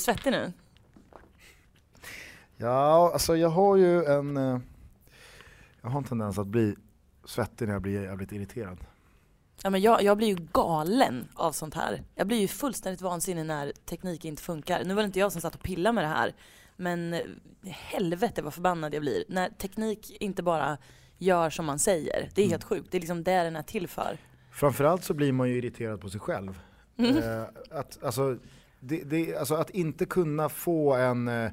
svettig nu? Ja, alltså jag har ju en... eh, Jag har en tendens att bli svettig när jag blir jävligt irriterad. Ja, men jag, jag blir ju galen av sånt här. Jag blir ju fullständigt vansinnig när teknik inte funkar. Nu var det inte jag som satt och pillade med det här. Men eh, helvete vad förbannad jag blir. När teknik inte bara gör som man säger. Det är helt sjukt. Det är liksom det den är till för. Framförallt så blir man ju irriterad på sig själv. Mm. Eh, att, alltså, det, det, alltså att inte kunna få en eh,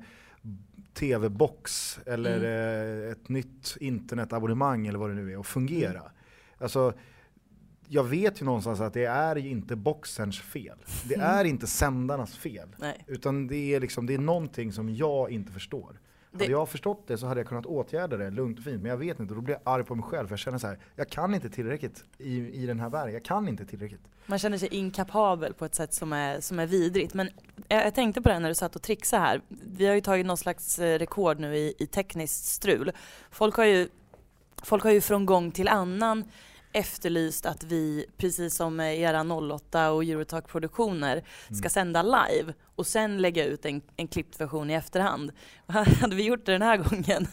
tv-box eller Mm. eh, ett nytt internetabonnemang eller vad det nu är och fungera. Mm. Alltså, jag vet ju någonstans att det är ju inte boxens fel. Det Mm. är inte sändarnas fel. Nej. Utan det är, liksom, det är någonting som jag inte förstår. Det- Hade jag förstått det så hade jag kunnat åtgärda det lugnt och fint. Men jag vet inte då blir jag arg på mig själv. För jag känner så här, jag kan inte tillräckligt i, i den här världen. Jag kan inte tillräckligt. Man känner sig inkapabel på ett sätt som är, som är vidrigt. Men jag, jag tänkte på det när du satt och trixade här. Vi har ju tagit någon slags eh, rekord nu i, i tekniskt strul. Folk har ju, folk har ju från gång till annan efterlyst att vi, precis som med era 08 och Eurotalk produktioner, ska sända live och sen lägga ut en, en klippt version i efterhand. Hade vi gjort det den här gången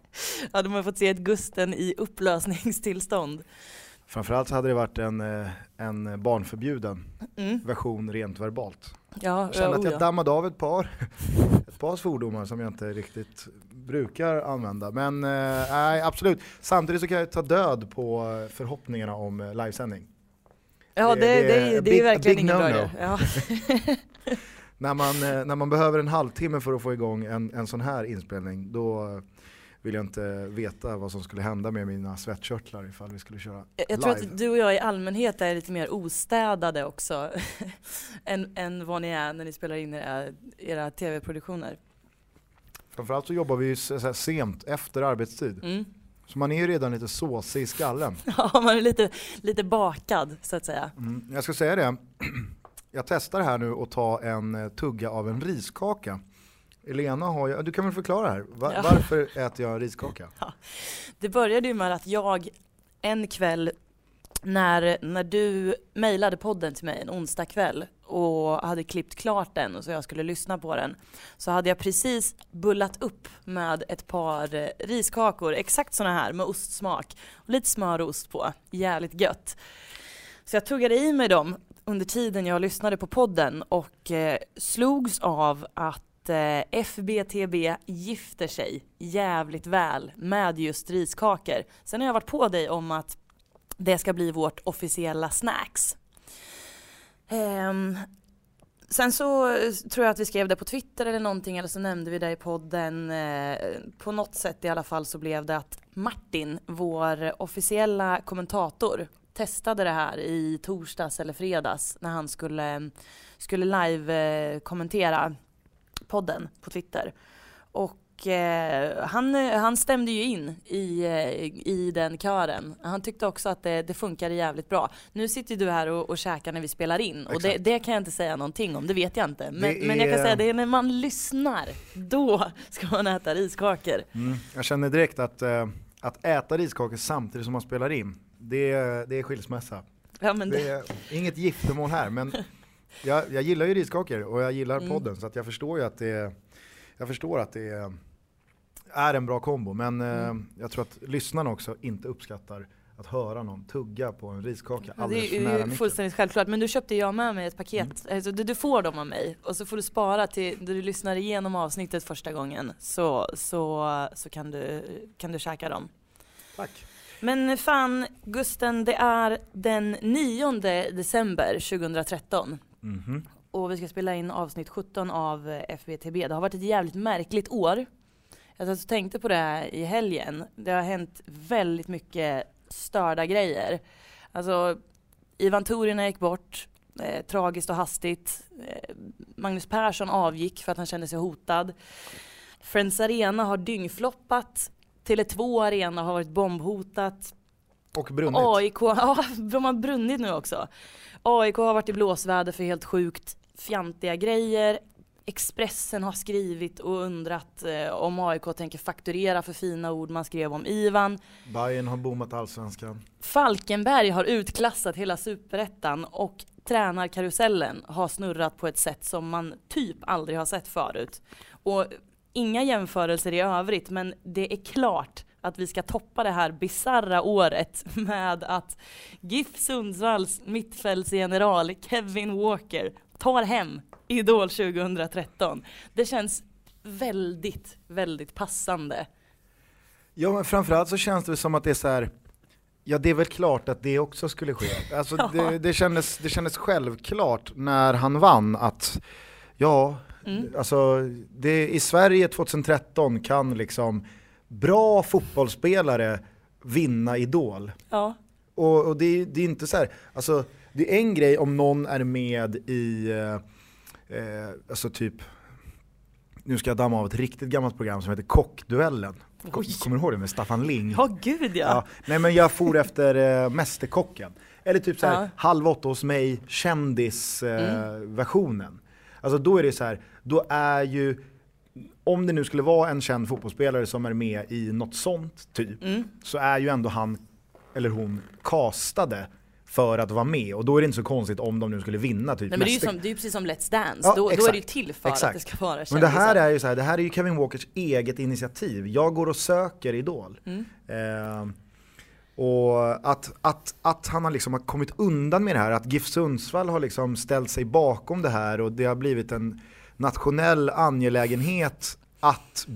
hade man fått se ett Gusten i upplösningstillstånd. Framförallt så hade det varit en, eh, en barnförbjuden Mm. version rent verbalt. Ja, Jag kände att oh jag ja. dammade av ett par, ett par svordomar som jag inte riktigt brukar använda. Men eh, nej, absolut. Samtidigt så kan jag ta död på förhoppningarna om eh, livesändning. Ja Det- det, det det, är är, big- verkligen ingen no-no. idé. Ja. När man, eh, när man behöver en halvtimme för att få igång en, en sån här inspelning, då vill jag inte veta vad som skulle hända med mina svettkörtlar ifall vi skulle köra Jag, jag tror live. att du och jag i allmänhet är lite mer ostädade också än, än vad ni är när ni spelar in era, era tv-produktioner. Framförallt så jobbar vi ju så sent efter arbetstid. Mm. Så man är ju redan lite såsig i skallen. Ja, man är lite, lite bakad så att säga. Mm, jag ska säga det, jag testar här nu att ta en eh, tugga av en riskaka. Elena har ju, du kan väl förklara här, Va- Ja. varför äter jag riskaka? Det började ju med att jag en kväll när, när du mejlade podden till mig en onsdag kväll och hade klippt klart den och så jag skulle lyssna på den så hade jag precis bullat upp med ett par eh, riskakor, exakt såna här med ostsmak och lite smör och ost på, jävligt gött. Så jag tuggade i mig dem under tiden jag lyssnade på podden och eh, slogs av att eh, FBTB gifter sig jävligt väl med just riskakor. Sen har jag varit på dig om att det ska bli vårt officiella snacks. Um, sen så eh, tror jag att vi skrev det på Twitter eller någonting eller så nämnde vi det i podden. Eh, på något sätt i alla fall så blev det att Martin, vår officiella kommentator, testade det här i torsdags eller fredags när han skulle, skulle live-kommentera eh, podden på Twitter. Och eh, han, han stämde ju in i, eh, i den kören. Han tyckte också att det, det funkade jävligt bra. Nu sitter du här och, och käkar när vi spelar in och det, det kan jag inte säga någonting om, det vet jag inte. Men, Det men jag kan är- säga det är när man lyssnar, då ska man äta riskakor. Mm, jag känner direkt att, eh, att äta riskakor samtidigt som man spelar in, det, är- det är skilsmässa. Ja, Det det, är inget giftermål här men jag, jag gillar ju riskakor och jag gillar Mm. podden så att jag förstår ju att det är, jag förstår att det är, är en bra kombo men eh, Mm. jag tror att lyssnarna också inte uppskattar att höra någon tugga på en riskaka Ja, alldeles det för är nära ju micken. fullständigt självklart. Men du köpte jag med mig ett paket. Mm. Alltså, du, du får dem av mig och så får du spara till när du lyssnar igenom avsnittet första gången. Så, så, så kan, du, kan du käka dem. Tack. Men fan Gusten, det är den 9 december 2013 Mhm. och vi ska spela in avsnitt 17 av eh, FBTB. Det har varit ett jävligt märkligt år. Jag och tänkte på det här i helgen. Det har hänt väldigt mycket störda grejer. Alltså, Ivan Torina gick bort, eh, tragiskt och hastigt. Eh, Magnus Persson avgick för att han kände sig hotad. Friends Arena har dyngfloppat. Tele2 Arena har varit bombhotat. Och brunnit. AIK, ja de har brunnit nu också. AIK har varit i blåsväder för helt sjukt fjantiga grejer. Expressen har skrivit och undrat eh, om AIK tänker fakturera för fina ord man skrev om Ivan. Bayern har bommat allsvenskan. Falkenberg har utklassat hela superettan och tränarkarusellen har snurrat på ett sätt som man typ aldrig har sett förut. Och inga jämförelser i övrigt, men det är klart att vi ska toppa det här bizarra året med att GIF Sundsvalls mittfältsgeneral Kevin Walker tar hem Idol 2013. Det känns väldigt, väldigt passande. Ja men framförallt så känns det som att det är så här, ja det är väl klart att det också skulle ske. Alltså Ja. det, det, kändes, det kändes självklart när han vann att, ja, Mm. alltså det, i Sverige 2013 kan liksom bra fotbollsspelare vinna Idol. Ja, Och, och det, är- det är inte så här, alltså det är en grej om någon är med i, eh, eh, alltså typ, nu ska jag damma av ett riktigt gammalt program som heter Kockduellen. Kom-. Kommer du ihåg det med Staffan Ling? ja gud ja. Ja, nej men jag for efter eh, Mästerkocken. Eller typ så här, Ja. Mm. Halv åtta hos mig, kändisversionen. Eh, versionen. Alltså då är det så här, då är ju, om det nu skulle vara en känd fotbollsspelare som är med i något sånt typ, Mm. så är ju ändå han eller hon castade för att vara med och då är det inte så konstigt om de nu skulle vinna typ Nej, men det, är ju som, det är ju precis som Let's Dance, Ja, då, då är det ju till för Exakt. att det ska vara Men det här kändisar. är ju så här, det här är ju Kevin Walkers eget initiativ. Jag går och söker Idol. Mm. Eh, och att, att, att han har liksom har kommit undan med det här, att GIF Sundsvall har liksom ställt sig bakom det här och det har blivit en nationell angelägenhet att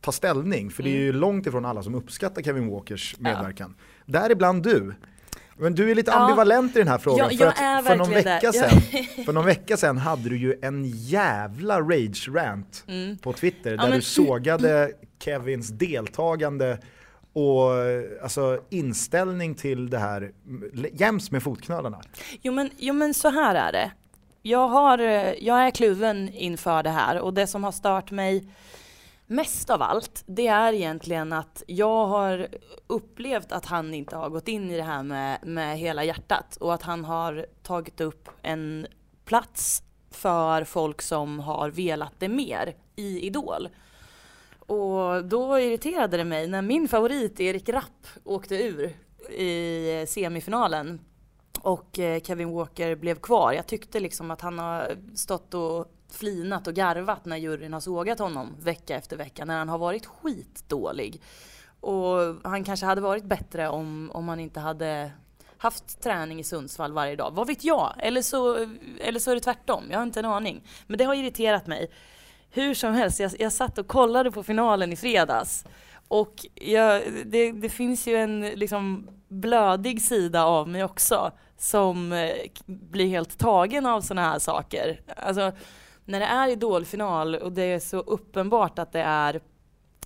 ta ställning. För det är ju långt ifrån alla som uppskattar Kevin Walkers Mm. Ja. medverkan. Däribland du. Men du är lite Ja. ambivalent i den här frågan. Ja, för, att för, någon vecka sedan, för någon vecka sedan hade du ju en jävla rage-rant Mm. på Twitter Ja, där men- du sågade Kevins deltagande och alltså, inställning till det här jäms med fotknölarna. Jo men, jo men så här är det. Jag, har, eh, jag är kluven inför det här och det som har stört mig mest av allt, det är egentligen att jag har upplevt att han inte har gått in i det här med, med hela hjärtat och att han har tagit upp en plats för folk som har velat det mer i Idol. Och då irriterade det mig när min favorit Erik Rapp åkte ur i semifinalen och eh, Kevin Walker blev kvar. Jag tyckte liksom att han har stått och flinat och garvat när juryn har sågat honom vecka efter vecka när han har varit skitdålig. Och han kanske hade varit bättre om, om han inte hade haft träning i Sundsvall varje dag. Vad vet jag? Eller så, eller så är det tvärtom. Jag har inte en aning. Men det har irriterat mig. Hur som helst, jag, jag satt och kollade på finalen i fredags. Och jag, det, det finns ju en liksom blödig sida av mig också som eh, blir helt tagen av sådana här saker. Alltså, när det är idolfinal och det är så uppenbart att det är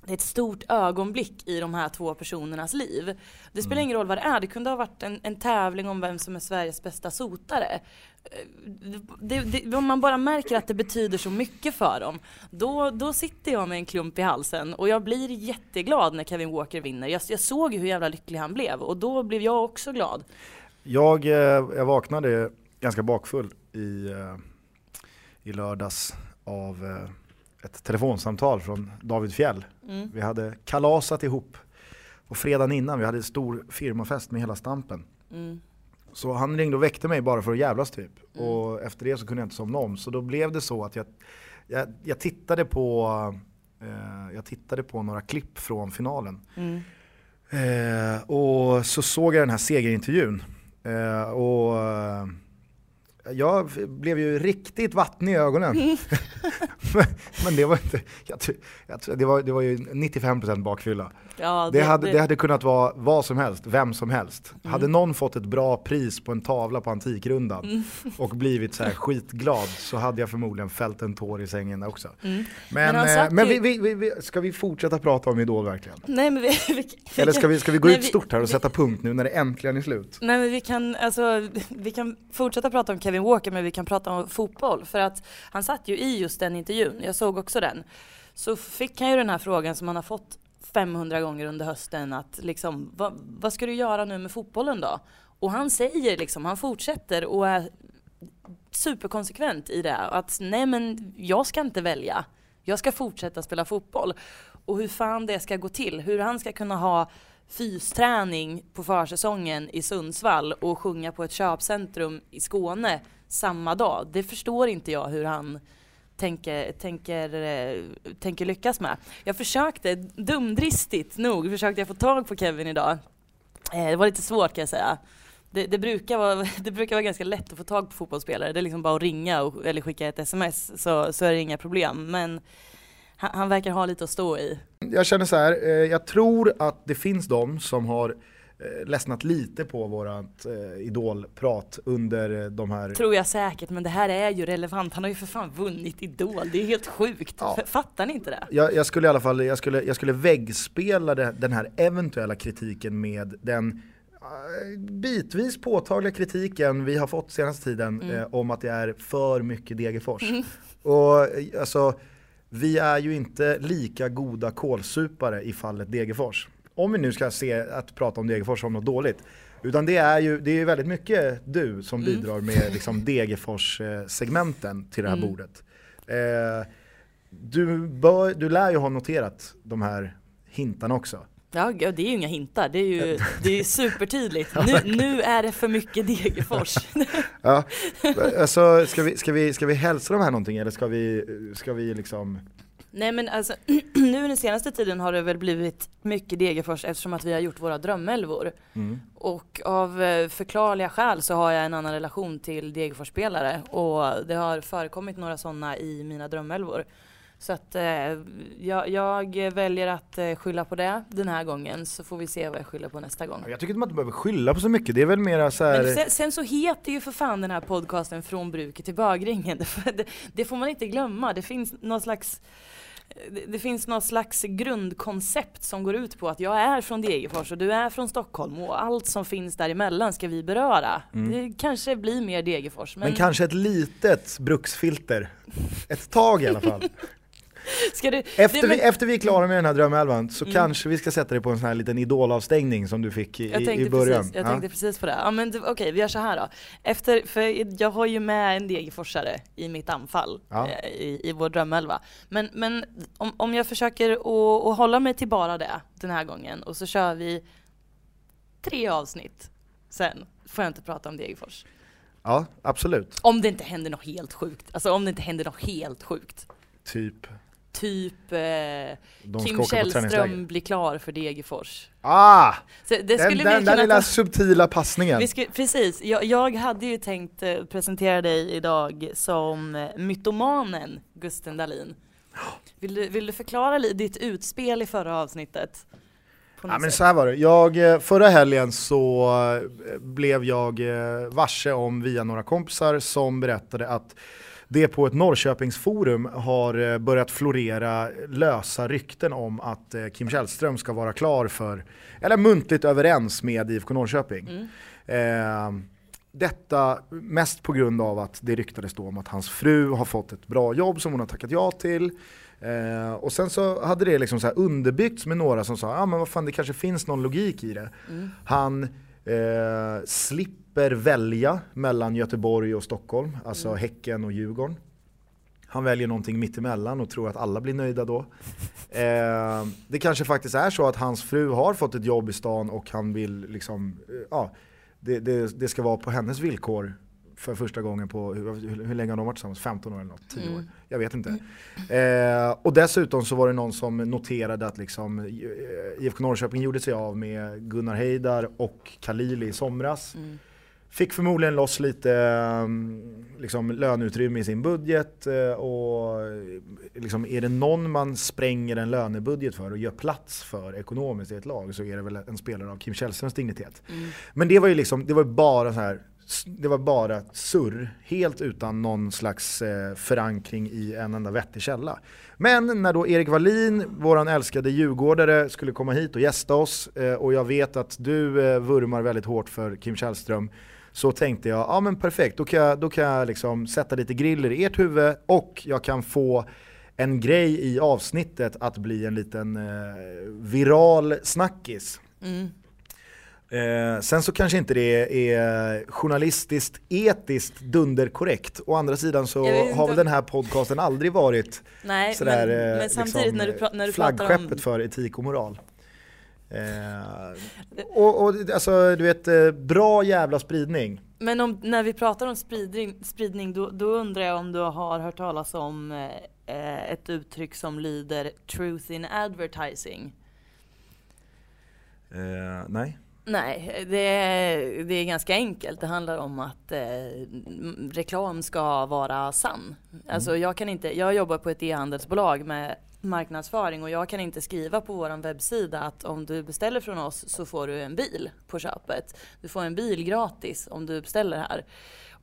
det är ett stort ögonblick i de här två personernas liv. Det spelar ingen roll vad det är, det kunde ha varit en, en tävling om vem som är Sveriges bästa sotare. Eh, Det, det, om man bara märker att det betyder så mycket för dem, då, då sitter jag med en klump i halsen och jag blir jätteglad när Kevin Walker vinner. Jag, jag såg hur jävla lycklig han blev och då blev jag också glad. Jag, eh, jag vaknade ganska bakfull i, eh, i lördags av eh, ett telefonsamtal från David Fjell. Mm. Vi hade kalasat ihop på fredagen innan, vi hade en stor firmafest med hela stampen. Mm. Så han ringde och väckte mig bara för att jävlas typ. Mm. Och efter det så kunde jag inte somna om. Så då blev det så att jag, jag, jag, tittade, på, eh, jag tittade på några klipp från finalen. Mm. Eh, och så såg jag den här segerintervjun. Eh, och eh, jag blev ju riktigt vattnig i ögonen. men, men det var inte, jag, jag, det, var, det var ju 95% bakfylla. Ja, Det hade, det hade kunnat vara vad som helst, vem som helst. Mm. Hade någon fått ett bra pris på en tavla på Antikrundan Mm. och blivit så skitglad så hade jag förmodligen fällt en tår i sängen också. Mm. Men, Men eh, men vi, vi, vi, ska vi fortsätta prata om Idol verkligen? Nej men Eller ska vi, ska vi gå Nej, ut stort här och sätta punkt nu när det äntligen är slut? Nej men vi kan, alltså, vi kan fortsätta prata om Kevin Walker men vi kan prata om fotboll för att han satt ju i just den intervjun, jag såg också den. Så fick han ju den här frågan som han har fått 500 gånger under hösten att liksom, vad, vad ska du göra nu med fotbollen då? Och han säger liksom, han fortsätter och är superkonsekvent i det. Att nej men jag ska inte välja. Jag ska fortsätta spela fotboll. Och hur fan det ska gå till. Hur han ska kunna ha fysträning på försäsongen i Sundsvall och sjunga på ett köpcentrum i Skåne samma dag. Det förstår inte jag hur han tänker, tänker, eh, tänker lyckas med. Jag försökte, dumdristigt nog, försökte jag få tag på Kevin idag. Eh, det var lite svårt kan jag säga. Det, det, brukar vara, det brukar vara ganska lätt att få tag på fotbollsspelare. Det är liksom bara att ringa och, eller skicka ett sms så, så är det inga problem. Men han, han verkar ha lite att stå i. Jag känner så här, eh, jag tror att det finns de som har eh, ledsnat lite på vårat eh, idolprat under de här... Tror jag säkert, men det här är ju relevant. Han har ju för fan vunnit Idol, det är helt sjukt. Ja. Fattar ni inte det? Jag, jag, skulle i alla fall, jag skulle, jag skulle väggspela det, den här eventuella kritiken med den bitvis påtagliga kritiken vi har fått senaste tiden mm. eh, om att det är för mycket Degerfors. Mm. Och alltså, vi är ju inte lika goda kolsupare i fallet Degerfors. Om vi nu ska se att prata om Degerfors som något dåligt. Utan det är ju det är väldigt mycket du som mm. bidrar med liksom Degerfors-segmenten till det här mm. bordet. Eh, du, bör, du lär ju ha noterat de här hintarna också. Ja, det är ju inga hintar, det är ju det är supertydligt. Nu, nu är det för mycket Degerfors. ja, alltså ska vi, ska, vi, ska vi hälsa de här någonting eller ska vi, ska vi liksom Nej men alltså, nu den senaste tiden har det väl blivit mycket Degerfors eftersom att vi har gjort våra drömälvor. Mm. Och av eh, förklarliga skäl så har jag en annan relation till Degerfors-spelare och det har förekommit några sådana i mina drömälvor. Så att eh, jag, jag, väljer att eh, skylla på det den här gången så får vi se vad jag skyller på nästa gång. Jag tycker inte man behöver skylla på så mycket, det är väl mera så här... sen, sen, så heter ju för fan den här podcasten Från bruket till bögringen. Det, det får man inte glömma, det finns någon slags det finns något slags grundkoncept som går ut på att jag är från Degerfors och du är från Stockholm och allt som finns däremellan ska vi beröra. Mm. Det kanske blir mer Degerfors. Men... men kanske ett litet bruksfilter. Ett tag i alla fall. Du, efter, det, vi, efter vi är klara med den här drömelvan så mm. kanske vi ska sätta dig på en sån här liten idolavstängning som du fick i, i början. Precis, jag ja. tänkte precis på det. Ja, men okej, okay, vi gör så här då. Efter, för jag har ju med en Degerforsare i mitt anfall ja. Eh, i, i vår drömelva. Men, men om, om jag försöker att hålla mig till bara det den här gången och så kör vi tre avsnitt sen får jag inte prata om Degerfors. Ja, absolut. Om det inte händer något helt sjukt. Alltså om det inte händer något helt sjukt. Typ? Typ eh, Kim Källström blir klar för Degerfors. Ah! Så det den den där lilla subtila passningen. Skulle, precis, jag, jag, hade ju tänkt eh, presentera dig idag som eh, mytomanen Gusten Dahlin. Vill du, vill du förklara ditt utspel i förra avsnittet? Ja men så här var det, jag, eh, förra helgen så blev jag varse om via några kompisar som berättade att det på ett Norrköpingsforum har eh, börjat florera lösa rykten om att eh, Kim Källström ska vara klar för, eller muntligt överens med IFK Norrköping. Mm. Eh, detta mest på grund av att det ryktades då om att hans fru har fått ett bra jobb som hon har tackat ja till. Eh, och sen så hade det liksom så underbyggts med några som sa, ah, men vad fan det kanske finns någon logik i det. Mm. Han eh, slipper välja mellan Göteborg och Stockholm, alltså mm. Häcken och Djurgården. Han väljer någonting mittemellan och tror att alla blir nöjda då. Eh, det kanske faktiskt är så att hans fru har fått ett jobb i stan och han vill liksom, eh, ja, det, det, det ska vara på hennes villkor för första gången på, hur, hur länge har de varit tillsammans? 15 år eller något? 10 mm. år? Jag vet inte. Mm. Eh, och dessutom så var det någon som noterade att liksom, eh, IFK Norrköping gjorde sig av med Gunnar Heidar och Kalili i somras. Mm. Fick förmodligen loss lite mm, liksom, löneutrymme i sin budget eh, och liksom, är det någon man spränger en lönebudget för och gör plats för ekonomiskt i ett lag så är det väl en spelare av Kim Källströms dignitet. Mm. Men det var ju liksom, det var bara så här det var bara surr, helt utan någon slags eh, förankring i en enda vettig källa. Men när då Erik Wallin, våran älskade djurgårdare, skulle komma hit och gästa oss eh, och jag vet att du eh, vurmar väldigt hårt för Kim Källström så tänkte jag, ja men perfekt, då kan jag, då kan jag liksom sätta lite griller i ert huvud och jag kan få en grej i avsnittet att bli en liten eh, viral snackis. Mm. Eh, sen så kanske inte det är journalistiskt, etiskt dunderkorrekt. Å andra sidan så har väl den här podcasten aldrig varit Nej, sådär, men, eh, men samtidigt liksom, när du, när du flaggskeppet om... för etik och moral. Eh, och, och alltså du vet, eh, bra jävla spridning. Men om, när vi pratar om spridning, spridning då, då undrar jag om du har hört talas om eh, ett uttryck som lyder truth in advertising? Eh, nej. Nej, det är, det är ganska enkelt. Det handlar om att eh, reklam ska vara sann. Alltså mm. jag kan inte, jag jobbar på ett e-handelsbolag med marknadsföring och jag kan inte skriva på vår webbsida att om du beställer från oss så får du en bil på köpet. Du får en bil gratis om du beställer här.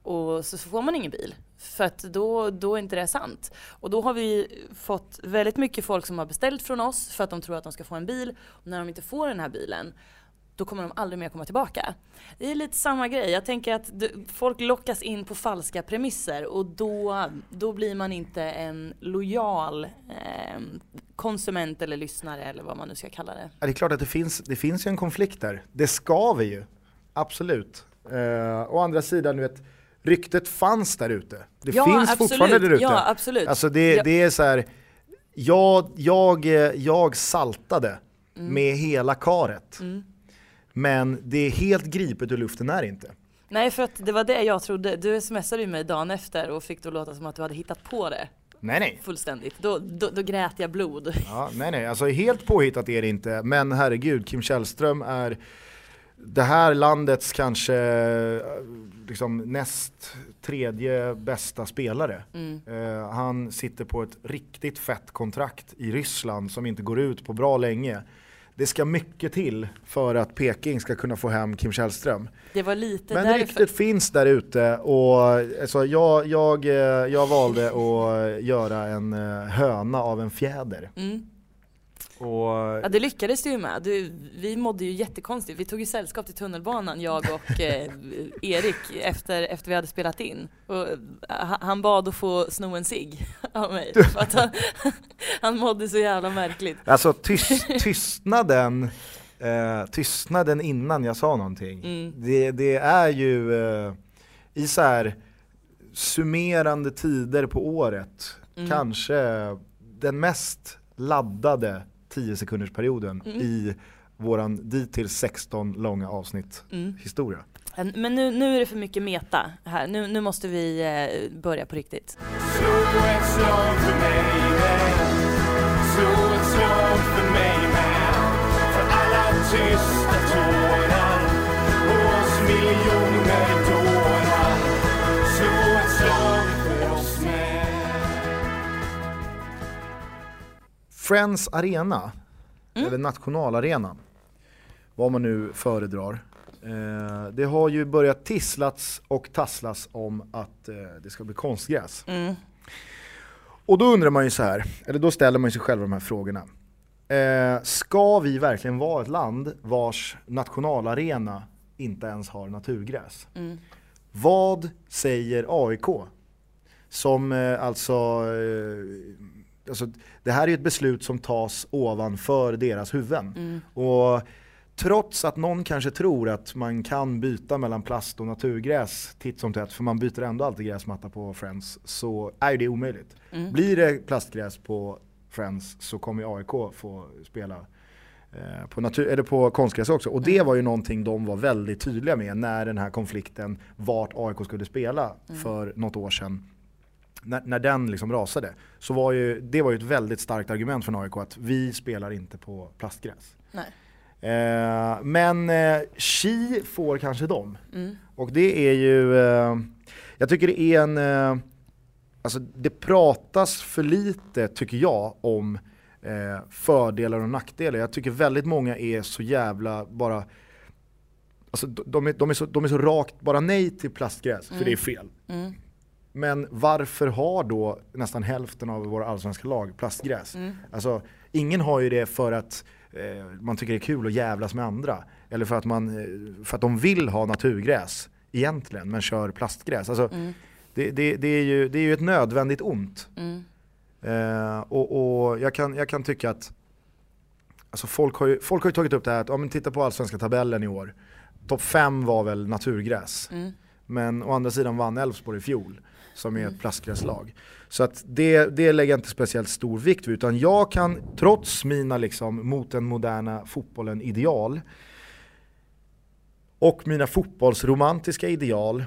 Och så får man ingen bil. För att då, då är inte det sant. Och då har vi fått väldigt mycket folk som har beställt från oss för att de tror att de ska få en bil. Och när de inte får den här bilen då kommer de aldrig mer komma tillbaka. Det är lite samma grej. Jag tänker att folk lockas in på falska premisser och då, då blir man inte en lojal eh, konsument eller lyssnare eller vad man nu ska kalla det. Ja, det är klart att det finns, det finns ju en konflikt där. Det ska vi ju. Absolut. Eh, å andra sidan, du vet, ryktet fanns där ute. Det ja, finns absolut. fortfarande där ute. Ja, absolut. Alltså det, ja. det är så här, jag, jag, jag saltade mm. med hela karet. Mm. Men det är helt gripet ur luften är det inte. Nej för att det var det jag trodde. Du smsade ju mig dagen efter och fick det låta som att du hade hittat på det. Nej nej. Fullständigt. Då, då, då grät jag blod. Ja, nej nej, alltså helt påhittat är det inte. Men herregud, Kim Källström är det här landets kanske liksom näst tredje bästa spelare. Mm. Uh, han sitter på ett riktigt fett kontrakt i Ryssland som inte går ut på bra länge det ska mycket till för att Peking ska kunna få hem Kim Källström. Det var lite Men därför. ryktet finns där ute och alltså, jag, jag, eh, jag valde att göra en eh, höna av en fjäder. Mm. Och... Ja det lyckades du ju med. Du, vi mådde ju jättekonstigt. Vi tog ju sällskap till tunnelbanan jag och eh, Erik efter, efter vi hade spelat in. Och, uh, han bad att få sno en cigg av mig. För att han, han mådde så jävla märkligt. Alltså tyst, tystnaden, eh, tystnaden innan jag sa någonting. Mm. Det, det, är ju eh, i så här summerande tider på året mm. kanske den mest laddade 10 sekunders perioden mm. i våran dittills 16 långa avsnitt mm. historia. Men nu, nu är det för mycket meta här, nu, nu måste vi eh, börja på riktigt. Slå ett slag för mig med. Slå ett slag för mig med. För alla tysta Friends Arena, mm. eller nationalarenan, vad man nu föredrar. Eh, det har ju börjat tisslats och tasslas om att eh, det ska bli konstgräs. Mm. Och då undrar man ju så här, eller då ställer man sig själv de här frågorna. Eh, ska vi verkligen vara ett land vars nationalarena inte ens har naturgräs? Mm. Vad säger AIK? Som eh, alltså eh, alltså, det här är ju ett beslut som tas ovanför deras huvuden. Mm. Och trots att någon kanske tror att man kan byta mellan plast och naturgräs titt som tätt, för man byter ändå alltid gräsmatta på Friends, så är det omöjligt. Mm. Blir det plastgräs på Friends så kommer AIK få spela eh, på, natur, eller på konstgräs också. Och det mm. var ju någonting de var väldigt tydliga med när den här konflikten vart AIK skulle spela mm. för något år sedan när, när den liksom rasade, så var ju, det var ju ett väldigt starkt argument från AIK att vi spelar inte på plastgräs. Eh, men eh, Chi får kanske dem. Mm. Och det är ju, eh, jag tycker det är en, eh, alltså det pratas för lite tycker jag om eh, fördelar och nackdelar. Jag tycker väldigt många är så jävla bara Alltså de är, de, är så, de är så rakt bara nej till plastgräs, mm. för det är fel. Mm. Men varför har då nästan hälften av våra allsvenska lag plastgräs? Mm. Alltså, ingen har ju det för att eh, man tycker det är kul att jävlas med andra. Eller för att, man, eh, för att de vill ha naturgräs egentligen, men kör plastgräs. Alltså, mm. det, det, det, är ju, det är ju ett nödvändigt ont. Mm. Eh, och, och jag, kan, jag kan tycka att alltså folk har ju, folk har ju tagit upp det här att, ja men titta på allsvenska tabellen i år. Topp 5 var väl naturgräs. Mm. Men å andra sidan vann Elfsborg i fjol, som är ett plastgräslag. Så att det, det lägger jag inte speciellt stor vikt vid, utan jag kan, trots mina liksom mot den moderna fotbollen ideal, och mina fotbollsromantiska ideal,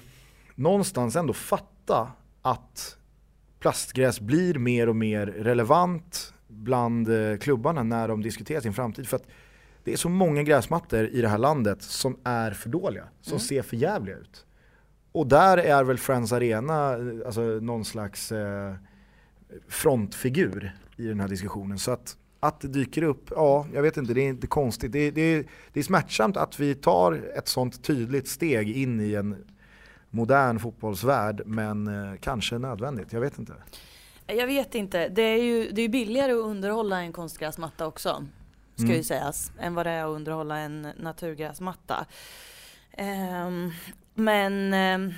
någonstans ändå fatta att plastgräs blir mer och mer relevant bland eh, klubbarna när de diskuterar sin framtid. För att det är så många gräsmattor i det här landet som är för dåliga, som ser för jävliga ut. Och där är väl Friends Arena alltså någon slags eh, frontfigur i den här diskussionen. Så att, att det dyker upp, ja jag vet inte, det är inte konstigt. Det, det, det är smärtsamt att vi tar ett sånt tydligt steg in i en modern fotbollsvärld men eh, kanske nödvändigt, jag vet inte. Jag vet inte. Det är ju det är billigare att underhålla en konstgräsmatta också. Ska Mm. ju sägas. Än vad det är att underhålla en naturgräsmatta. Ehm, men eh,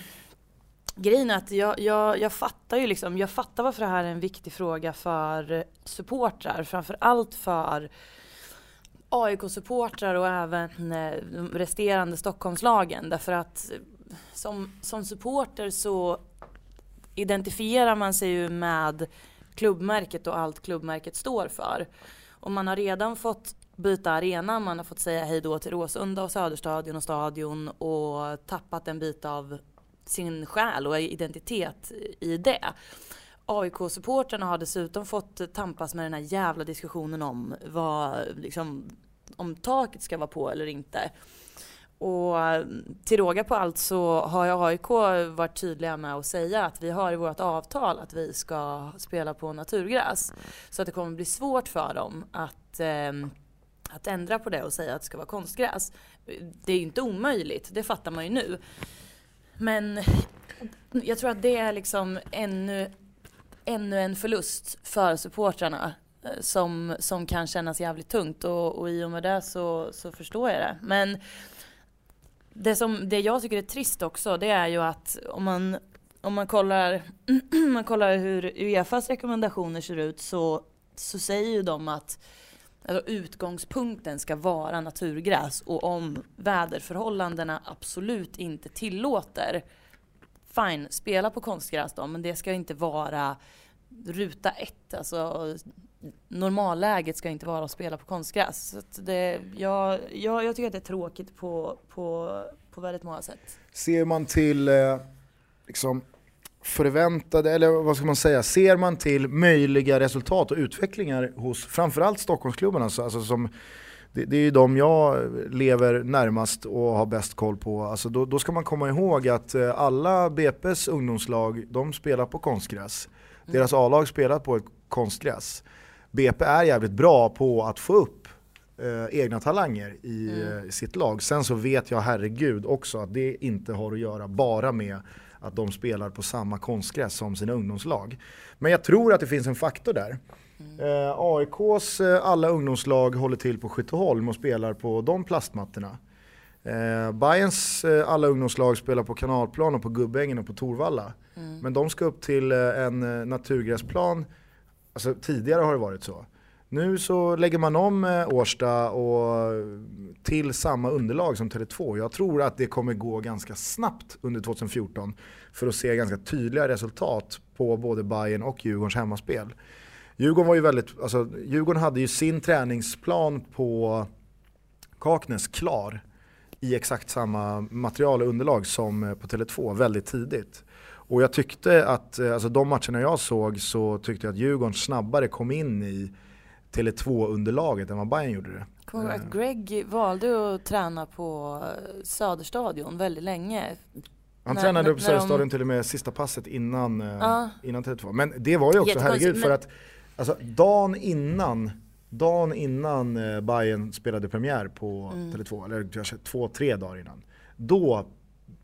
grejen är att jag, jag, jag fattar ju liksom. Jag fattar varför det här är en viktig fråga för supportrar. Framförallt för AIK-supportrar och även eh, de resterande Stockholmslagen. Därför att eh, som, som supporter så identifierar man sig ju med klubbmärket och allt klubbmärket står för. Och man har redan fått byta arena, man har fått säga hej då till Råsunda och Söderstadion och Stadion och tappat en bit av sin själ och identitet i det. AIK-supportrarna har dessutom fått tampas med den här jävla diskussionen om vad, liksom, om taket ska vara på eller inte. Och till råga på allt så har ju AIK varit tydliga med att säga att vi har i vårt avtal att vi ska spela på naturgräs. Så att det kommer bli svårt för dem att, eh, att ändra på det och säga att det ska vara konstgräs. Det är ju inte omöjligt, det fattar man ju nu. Men jag tror att det är liksom ännu, ännu en förlust för supportrarna eh, som, som kan kännas jävligt tungt och, och i och med det så, så förstår jag det. Men det, som, det jag tycker är trist också det är ju att om man, om man, kollar, man kollar hur Uefas rekommendationer ser ut så, så säger ju de att alltså, utgångspunkten ska vara naturgräs och om väderförhållandena absolut inte tillåter fine, spela på konstgräs då, men det ska inte vara ruta ett. Alltså, normalläget ska inte vara att spela på konstgräs. Så att det, jag, jag, jag tycker att det är tråkigt på, på, på väldigt många sätt. Ser man till eh, liksom förväntade, eller vad ska man säga, ser man till möjliga resultat och utvecklingar hos framförallt Stockholmsklubbarna, alltså, alltså som, det, det är ju de jag lever närmast och har bäst koll på, alltså då, då ska man komma ihåg att eh, alla BP's ungdomslag, de spelar på konstgräs. Deras A-lag spelar på ett konstgräs. BP är jävligt bra på att få upp eh, egna talanger i eh, sitt lag. Sen så vet jag herregud också att det inte har att göra bara med att de spelar på samma konstgräs som sina ungdomslag. Men jag tror att det finns en faktor där. Eh, AIKs eh, alla ungdomslag håller till på Skytteholm och spelar på de plastmattorna. Eh, Bayerns eh, alla ungdomslag spelar på Kanalplan och på Gubbängen och på Torvalla. Men de ska upp till eh, en eh, naturgräsplan, alltså tidigare har det varit så. Nu så lägger man om eh, Årsta och eh, till samma underlag som Tele2. Jag tror att det kommer gå ganska snabbt under 2014 för att se ganska tydliga resultat på både Bayern och Djurgårdens hemmaspel. Djurgården var ju väldigt, alltså Djurgården hade ju sin träningsplan på Kaknäs klar i exakt samma material och underlag som eh, på Tele2 väldigt tidigt. Och jag tyckte att, alltså de matcherna jag såg så tyckte jag att Djurgården snabbare kom in i Tele2-underlaget än vad Bayern gjorde det. Kommer att Greg valde att träna på eh, Söderstadion väldigt länge? Han När- tränade när Söderstadion de- till och med sista passet innan, eh, Ja. innan Tele2. Men det var ju också, herregud, för men- att alltså, dagen innan Dagen innan eh, Bayern spelade premiär på Mm. Tele2, eller kanske två, tre dagar innan. Då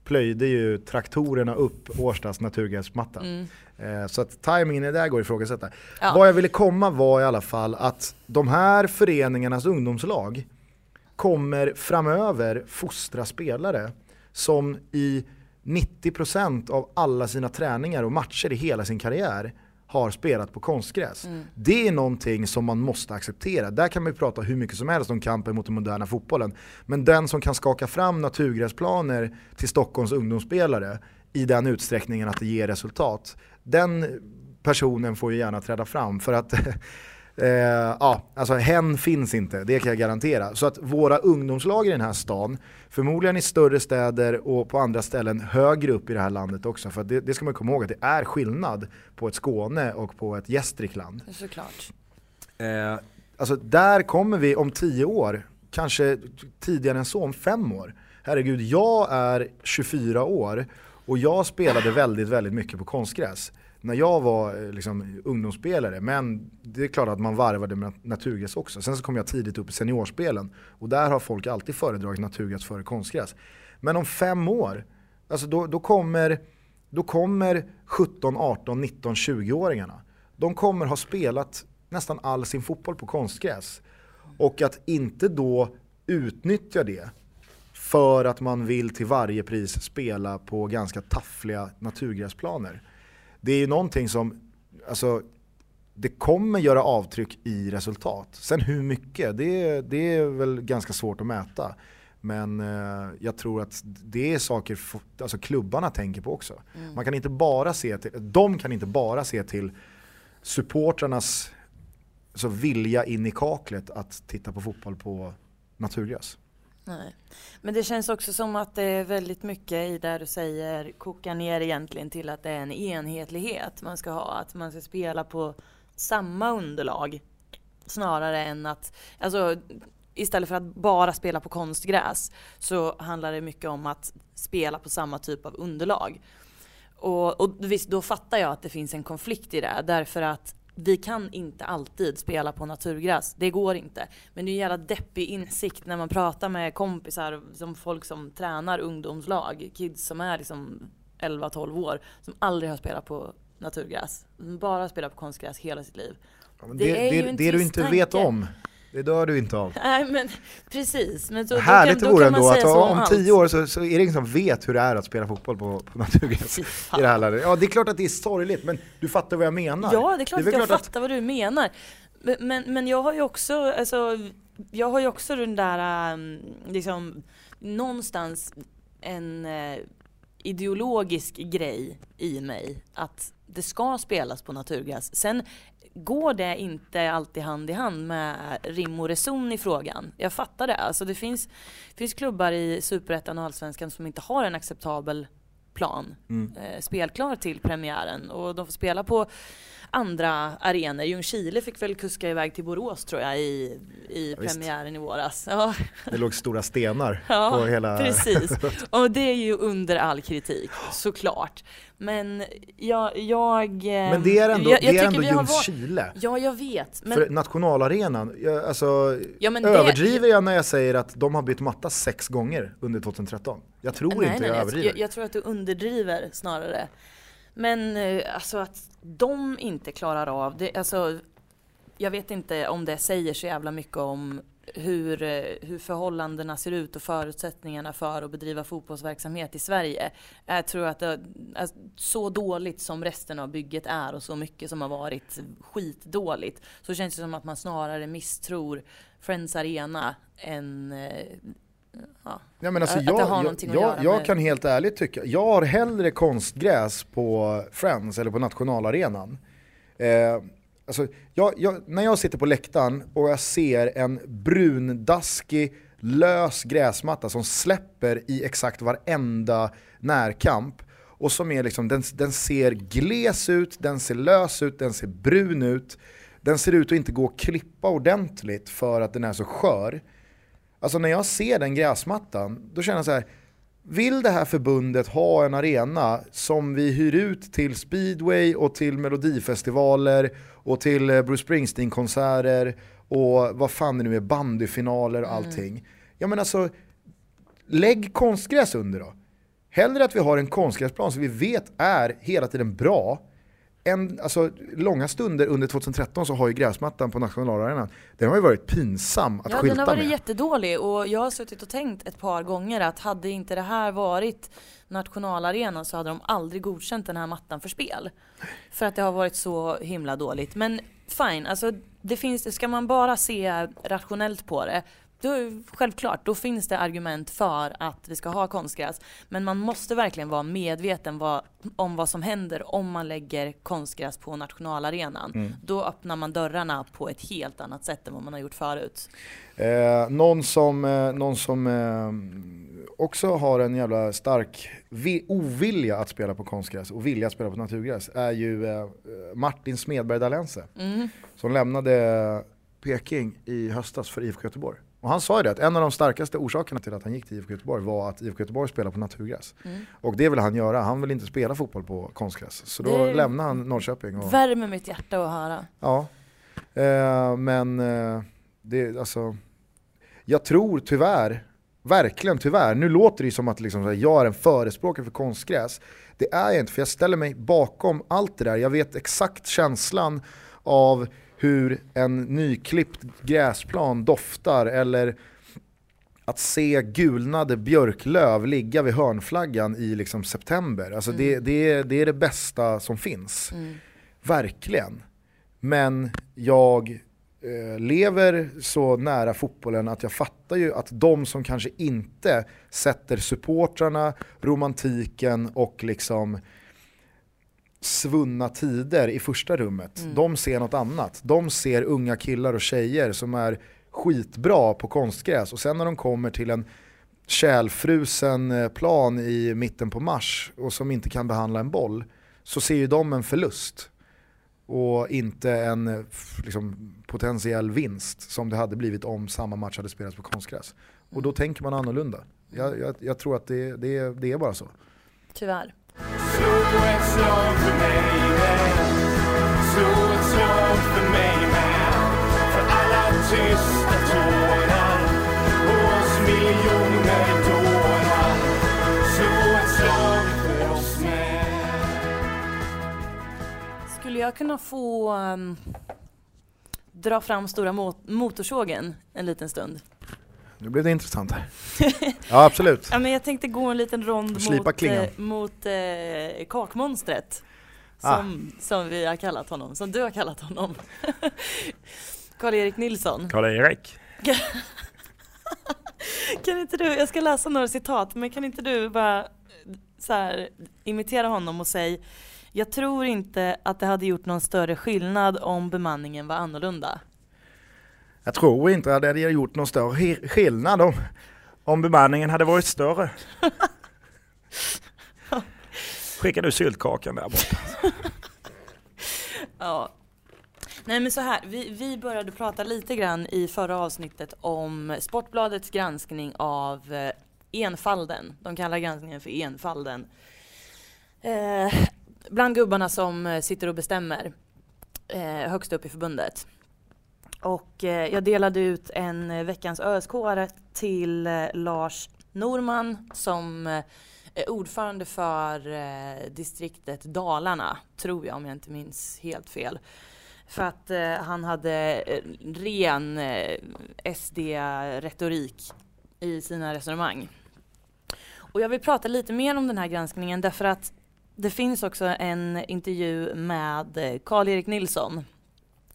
plöjde ju traktorerna upp Årstas naturgräsmatta. Mm. Eh, så att det där går att ifrågasätta. Ja. Vad jag ville komma var i alla fall att de här föreningarnas ungdomslag kommer framöver fostra spelare som i 90% av alla sina träningar och matcher i hela sin karriär har spelat på konstgräs. Mm. Det är någonting som man måste acceptera. Där kan man ju prata hur mycket som helst om kampen mot den moderna fotbollen. Men den som kan skaka fram naturgräsplaner till Stockholms ungdomsspelare i den utsträckningen att det ger resultat, den personen får ju gärna träda fram. För att Eh, ja, alltså hen finns inte, det kan jag garantera. Så att våra ungdomslag i den här stan, förmodligen i större städer och på andra ställen högre upp i det här landet också. För det, det ska man komma ihåg att det är skillnad på ett Skåne och på ett Gästrikland. Såklart. Eh, alltså där kommer vi om tio år, kanske tidigare än så, om fem år. Herregud, jag är 24 år och jag spelade väldigt, väldigt mycket på konstgräs när jag var eh, liksom, ungdomsspelare. Men det är klart att man varvade med naturgräs också. Sen så kom jag tidigt upp i seniorspelen och där har folk alltid föredragit naturgräs före konstgräs. Men om fem år, alltså då, då, kommer, då kommer 17, 18, 19, 20-åringarna. De kommer ha spelat nästan all sin fotboll på konstgräs. Och att inte då utnyttja det för att man vill till varje pris spela på ganska taffliga naturgräsplaner det är ju någonting som, alltså, det kommer göra avtryck i resultat. Sen hur mycket, det, det är väl ganska svårt att mäta. Men eh, jag tror att det är saker alltså klubbarna tänker på också. Mm. Man kan inte bara se till, de kan inte bara se till supportrarnas alltså, vilja in i kaklet att titta på fotboll på naturgräs. Nej. Men det känns också som att det är väldigt mycket i det du säger kokar ner egentligen till att det är en enhetlighet man ska ha. Att man ska spela på samma underlag snarare än att, alltså istället för att bara spela på konstgräs så handlar det mycket om att spela på samma typ av underlag. Och, och visst, då fattar jag att det finns en konflikt i det därför att vi kan inte alltid spela på naturgräs. Det går inte. Men det är en jävla deppig insikt när man pratar med kompisar, som folk som tränar ungdomslag, kids som är liksom 11-12 år, som aldrig har spelat på naturgräs. Som bara spelar på konstgräs hela sitt liv. Ja, det, det, en det du inte vet om, det dör du inte av. Nej men precis. Men så, Härligt det vore ändå att om, om tio år så, så, är det ingen som vet hur det är att spela fotboll på, på naturgräs i det här landet. Ja det är klart att det är sorgligt men du fattar vad jag menar. Ja det är klart det är att jag fattar att... vad du menar. Men, men, jag har ju också, alltså, jag har ju också den där, um, liksom, någonstans en uh, ideologisk grej i mig att det ska spelas på naturgräs. Sen går det inte alltid hand i hand med rim och reson i frågan. Jag fattar det. Alltså det finns, finns klubbar i Superettan och Allsvenskan som inte har en acceptabel plan mm. eh, spelklar till premiären och de får spela på andra arenor. Ljungskile fick väl kuska iväg till Borås tror jag i, i ja, premiären i våras. Ja. Det låg stora stenar ja, på hela... precis. Och det är ju under all kritik, såklart. Men jag... jag men det är ändå, jag, jag det är ändå Ljungskile. Var... Ja, jag vet. Men... För nationalarenan, jag, alltså, ja, men överdriver det... jag när jag säger att de har bytt matta sex gånger under 2013? Jag tror nej, inte nej, jag överdriver. Jag, jag tror att du underdriver snarare. Men eh, alltså att de inte klarar av det, alltså jag vet inte om det säger så jävla mycket om hur, eh, hur förhållandena ser ut och förutsättningarna för att bedriva fotbollsverksamhet i Sverige. Jag tror att det, alltså, så dåligt som resten av bygget är och så mycket som har varit skitdåligt så känns det som att man snarare misstror Friends Arena än eh, Ja. Ja, men alltså jag, jag, jag, jag kan helt ärligt tycka, jag har hellre konstgräs på Friends eller på nationalarenan. Eh, alltså jag, när jag sitter på läktaren och jag ser en brundaskig, lös gräsmatta som släpper i exakt varenda närkamp och som är liksom, den, den ser gles ut, den ser lös ut, den ser brun ut. Den ser ut att inte gå att klippa ordentligt för att den är så skör. Alltså när jag ser den gräsmattan, då känner jag så här, vill det här förbundet ha en arena som vi hyr ut till speedway och till melodifestivaler och till eh, Bruce Springsteen-konserter och vad fan det nu är, bandyfinaler och mm. allting. Mm. Ja men alltså, lägg konstgräs under då. Hellre att vi har en konstgräsplan som vi vet är hela tiden bra, en, alltså, långa stunder under 2013 så har ju gräsmattan på nationalarenan, den har ju varit pinsam att ja, skylta den har varit med. jättedålig och jag har suttit och tänkt ett par gånger att hade inte det här varit nationalarenan så hade de aldrig godkänt den här mattan för spel. För att det har varit så himla dåligt. Men fine, alltså det finns, ska man bara se rationellt på det då, självklart, då finns det argument för att vi ska ha konstgräs. Men man måste verkligen vara medveten vad, om vad som händer om man lägger konstgräs på nationalarenan. Mm. Då öppnar man dörrarna på ett helt annat sätt än vad man har gjort förut. Eh, någon som, eh, någon som eh, också har en jävla stark vi- ovilja att spela på konstgräs och vilja att spela på naturgräs är ju eh, Martin Smedberg Dalense. Mm. Som lämnade Peking i höstas för IFK Göteborg. Och han sa ju det att en av de starkaste orsakerna till att han gick till IFK Göteborg var att IFK Göteborg spelar på naturgräs. Mm. Och det vill han göra, han vill inte spela fotboll på konstgräs. Så då Det- lämnade han Norrköping. Och, Värmer mitt hjärta att höra. ja. Eh, men eh, det, alltså, jag tror tyvärr, verkligen tyvärr, nu låter det som att liksom, jag är en förespråkare för konstgräs. Det är jag inte, för jag ställer mig bakom allt det där. Jag vet exakt känslan av hur en nyklippt gräsplan doftar eller att se gulnade björklöv ligga vid hörnflaggan i liksom september. Alltså det, det, det är det bästa som finns. Mm. Verkligen. Men jag eh, lever så nära fotbollen att jag fattar ju att de som kanske inte sätter supportrarna, romantiken och liksom svunna tider i första rummet. Mm. De ser något annat. De ser unga killar och tjejer som är skitbra på konstgräs och sen när de kommer till en kälfrusen eh, plan i mitten på mars och som inte kan behandla en boll så ser ju de en förlust och inte en eh, liksom, potentiell vinst som det hade blivit om samma match hade spelats på konstgräs. Och då tänker man annorlunda. Jag, jag, jag tror att det, det, det är bara så. Tyvärr. Slå ett slag för mig med Slå ett slag för mig med För alla tysta tårar miljoner dårar Slå ett slag för oss med Skulle jag kunna få um, dra fram stora mot- motorsågen en liten stund? Nu blev det intressant här. Ja absolut. Ja, men jag tänkte gå en liten rond Slipa mot, eh, mot eh, kakmonstret. Ah. Som, som vi har kallat honom, som du har kallat honom. Karl-Erik Nilsson. Karl-Erik. Kan inte du, jag ska läsa några citat, men kan inte du bara så här, imitera honom och säga jag tror inte att det hade gjort någon större skillnad om bemanningen var annorlunda. Jag tror inte att det hade gjort någon större skillnad om, Om bemanningen hade varit större. Skickar du syltkakan där borta? Ja. Nej men så här, vi, vi började prata lite grann i förra avsnittet om Sportbladets granskning av eh, enfalden. De kallar granskningen för enfalden. Eh, bland gubbarna som eh, sitter och bestämmer eh, högst upp i förbundet. Och eh, jag delade ut en eh, veckans ösk till eh, Lars Norman som eh, är ordförande för eh, distriktet Dalarna, tror jag om jag inte minns helt fel. För att eh, han hade ren SD-retorik i sina resonemang. Och jag vill prata lite mer om den här granskningen därför att det finns också en intervju med Karl-Erik Nilsson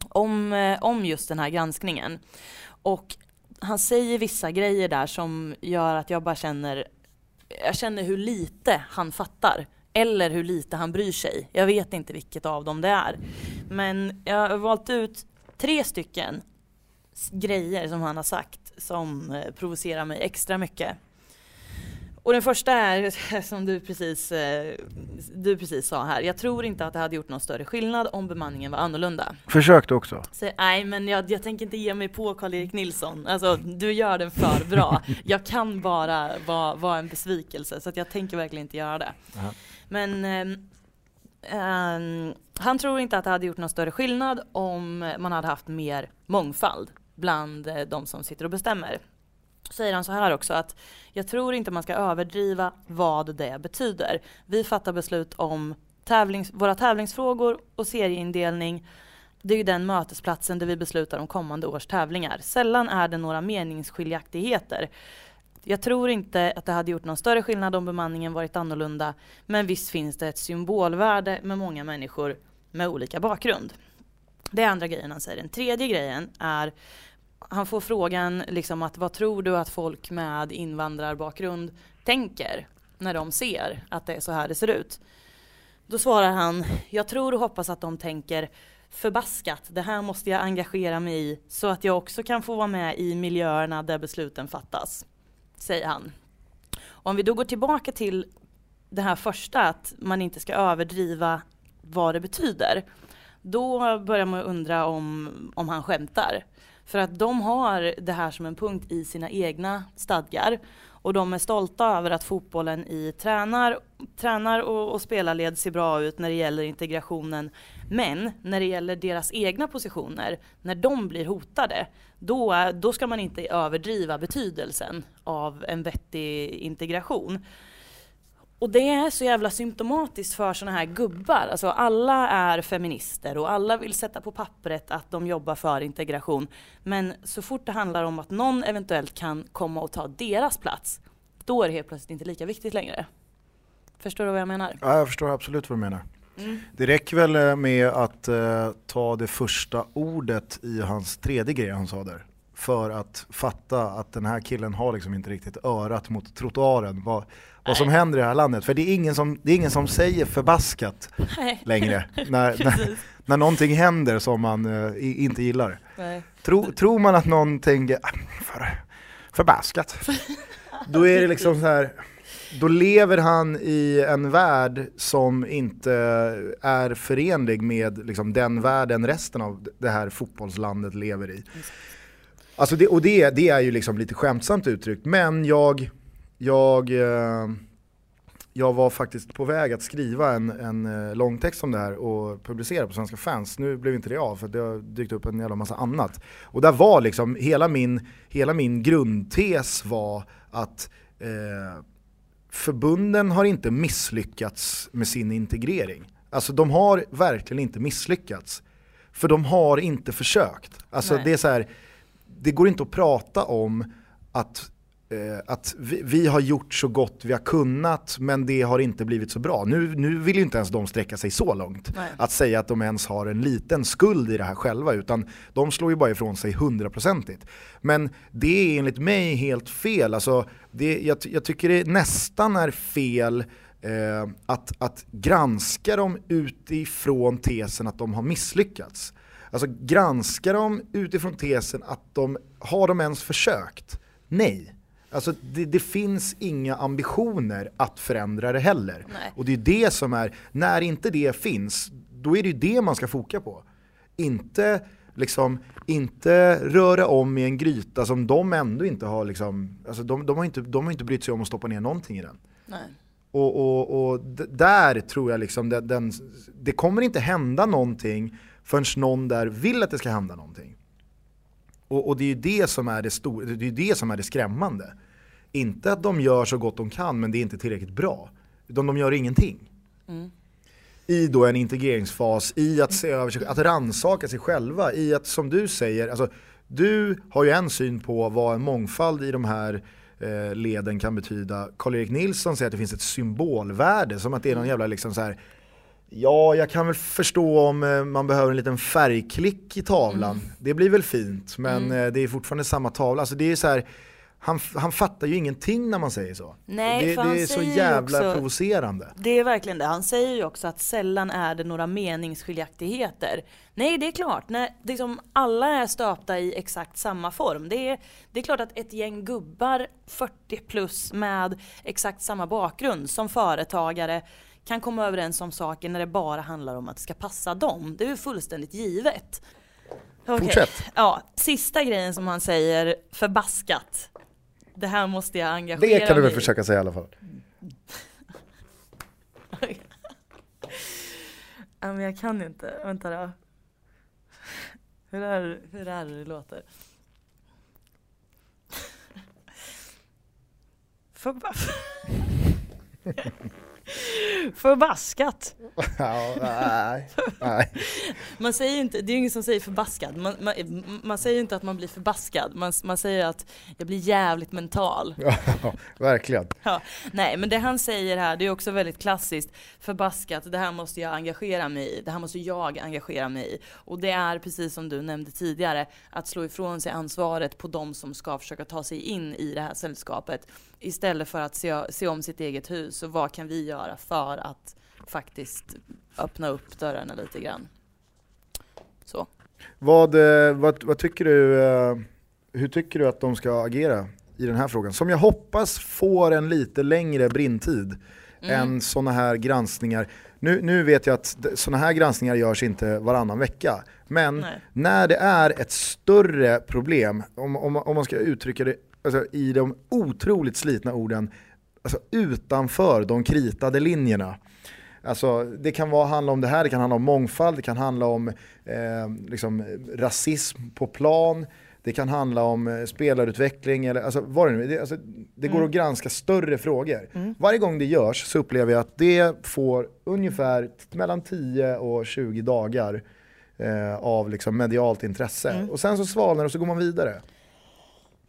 om, eh, om just den här granskningen. Och han säger vissa grejer där som gör att jag bara känner, jag känner hur lite han fattar. Eller hur lite han bryr sig. Jag vet inte vilket av dem det är. Men jag har valt ut tre stycken grejer som han har sagt som eh, provocerar mig extra mycket. Och den första är som du precis, eh, du precis sa här. Jag tror inte att det hade gjort någon större skillnad om bemanningen var annorlunda. Försökte också. Så, nej men jag, jag tänker inte ge mig på Karl-Erik Nilsson. Alltså du gör den för bra. Jag kan bara vara, vara en besvikelse så jag tänker verkligen inte göra det. Aha. Men ehm, han tror inte att det hade gjort någon större skillnad om man hade haft mer mångfald bland eh, de som sitter och bestämmer. Säger han så här också att jag tror inte man ska överdriva vad det betyder. Vi fattar beslut om tävlings, våra tävlingsfrågor och serieindelning det är ju den mötesplatsen där vi beslutar om kommande års tävlingar. Sällan är det några meningsskiljaktigheter. Jag tror inte att det hade gjort någon större skillnad om bemanningen varit annorlunda, men visst finns det ett symbolvärde med många människor med olika bakgrund. Det är andra grejen han säger. Den tredje grejen är han får frågan liksom att vad tror du att folk med invandrarbakgrund tänker när de ser att det är så här det ser ut? Då svarar han, jag tror och hoppas att de tänker förbaskat, det här måste jag engagera mig i så att jag också kan få vara med i miljöerna där besluten fattas, säger han. Om vi då går tillbaka till det här första, att man inte ska överdriva vad det betyder, då börjar man undra om, om han skämtar. För att de har det här som en punkt i sina egna stadgar och de är stolta över att fotbollen i tränar, tränar och, och spelarled ser bra ut när det gäller integrationen. Men när det gäller deras egna positioner, när de blir hotade, då, då ska man inte överdriva betydelsen av en vettig integration. Och det är så jävla symptomatiskt för sådana här gubbar. Alltså alla är feminister och alla vill sätta på pappret att de jobbar för integration. Men så fort det handlar om att någon eventuellt kan komma och ta deras plats, då är det helt plötsligt inte lika viktigt längre. Förstår du vad jag menar? Ja, jag förstår absolut vad du menar. Mm. Det räcker väl eh, med att uh, ta det första ordet i hans tredje grej han sa där. För att fatta att den här killen har liksom inte riktigt örat mot trottoaren. Vad, vad som händer i det här landet. För det är ingen som, det är ingen som säger förbaskat Nej. längre. när, när, när någonting händer som man uh, inte gillar. Tro, tror man att någon tänker ah, för, förbaskat. Då är det liksom så här då lever han i en värld som inte är förenlig med liksom, den världen resten av det här fotbollslandet lever i. Alltså det, och det, det är ju liksom lite skämtsamt uttryckt, men jag, jag, eh, jag var faktiskt på väg att skriva en, en eh, långtext om det här och publicera på Svenska fans. Nu blev inte det av för det har dykt upp en jävla massa annat. Och där var liksom, hela min, hela min grundtes var att eh, förbunden har inte misslyckats med sin integrering. Alltså de har verkligen inte misslyckats. För de har inte försökt. Alltså Nej. det är så här, det går inte att prata om att, eh, att vi, vi, har gjort så gott vi har kunnat men det har inte blivit så bra. Nu, nu vill ju inte ens de sträcka sig så långt. Nej. Att säga att de ens har en liten skuld i det här själva utan de slår ju bara ifrån sig hundraprocentigt. Men det är enligt mig helt fel. Alltså, det, jag, jag tycker det nästan är fel eh, att, att granska dem utifrån tesen att de har misslyckats. Alltså granska dem utifrån tesen att de, har de ens försökt? Nej. Alltså det, det, finns inga ambitioner att förändra det heller. Nej. Och det är det som är, när inte det finns, då är det ju det man ska foka på. Inte liksom, inte röra om i en gryta som de ändå inte har liksom, alltså de, de, har inte, de har inte brytt sig om att stoppa ner någonting i den. Nej. Och, och, och där tror jag liksom, det, den, det kommer inte hända någonting förrän någon där vill att det ska hända någonting. Och, och det är ju det som är det, stor, det, är det som är det skrämmande. Inte att de gör så gott de kan men det är inte tillräckligt bra. Utan de gör ingenting. Mm. I då en integreringsfas, i att se över sig, att rannsaka sig själva, i att som du säger, alltså, du har ju en syn på vad en mångfald i de här eh, leden kan betyda. Karl-Erik Nilsson säger att det finns ett symbolvärde, som att det är någon jävla liksom så här, Ja, jag kan väl förstå om eh, man behöver en liten färgklick i tavlan. Mm. Det blir väl fint, men mm. Eh, det är fortfarande samma tavla. Alltså det är så här, han, han fattar ju ingenting när man säger så. Nej, det, det är så jävla också, provocerande. Det är verkligen det. Han säger ju också att sällan är det några meningsskiljaktigheter. Nej, det är klart. När liksom alla är stöpta i exakt samma form. Det är, det är klart att ett gäng gubbar, 40 plus, med exakt samma bakgrund som företagare kan komma överens om saker när det bara handlar om att det ska passa dem. Det är ju fullständigt givet. Okay. Fortsätt. Ja, sista grejen som han säger, förbaskat. Det här måste jag engagera mig Det kan du väl försöka säga i alla fall. ja, men jag kan inte. Vänta då. Hur är, hur är det det låter? Förbaskat! Ja, nej, nej. Man säger inte, det är ingen som säger förbaskad. Man, man, man säger inte att man blir förbaskad. Man, man säger att jag blir jävligt mental. Ja, verkligen. Ja, nej, men det han säger här, det är också väldigt klassiskt. Förbaskat, det här måste jag engagera mig i. Det här måste jag engagera mig i. Och det är precis som du nämnde tidigare, att slå ifrån sig ansvaret på de som ska försöka ta sig in i det här sällskapet. Istället för att se, se om sitt eget hus och vad kan vi göra för att faktiskt öppna upp dörrarna lite grann. Så. Vad, eh, vad, vad tycker du, eh, hur tycker du att de ska agera i den här frågan? Som jag hoppas får en lite längre brintid Mm. än sådana här granskningar. Nu, nu vet jag att sådana här granskningar görs inte varannan vecka. Men Nej. när det är ett större problem, om, om, om man ska uttrycka det alltså, i de otroligt slitna orden, alltså utanför de kritade linjerna. Alltså, det kan vara, handla om det här, det kan handla om mångfald, det kan handla om eh, liksom, rasism på plan, det kan handla om eh, spelarutveckling eller alltså, vad det nu är. Det, alltså, det går att granska större frågor. Varje gång det görs så upplever jag att det får ungefär mellan 10 och 20 dagar eh, av liksom medialt intresse. Och sen så svalnar det och så går man vidare.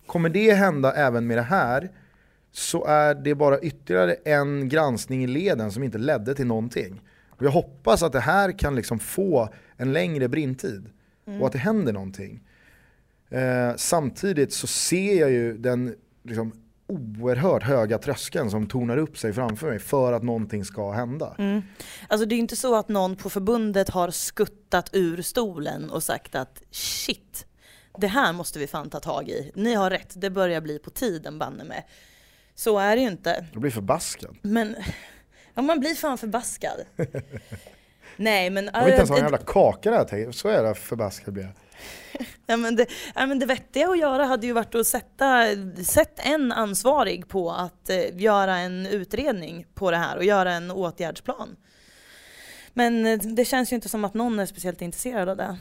Kommer det hända även med det här så är det bara ytterligare en granskning i leden som inte ledde till någonting. Och jag hoppas att det här kan liksom få en längre brintid och att det händer någonting. Eh, samtidigt så ser jag ju den liksom, oerhört höga tröskeln som tornar upp sig framför mig för att någonting ska hända. Mm. Alltså det är ju inte så att någon på förbundet har skuttat ur stolen och sagt att shit, det här måste vi fan ta tag i. Ni har rätt, det börjar bli på tiden banne med. Så är det ju inte. Jag blir förbaskad. Men ja, man blir fan förbaskad. Nej men... Jag vill inte ens ha en äh, jävla kaka där, så jävla förbaskad blir jag. Ja, men det, ja, men det vettiga att göra hade ju varit att sätta sätt en ansvarig på att eh, göra en utredning på det här och göra en åtgärdsplan. Men eh, det känns ju inte som att någon är speciellt intresserad av det.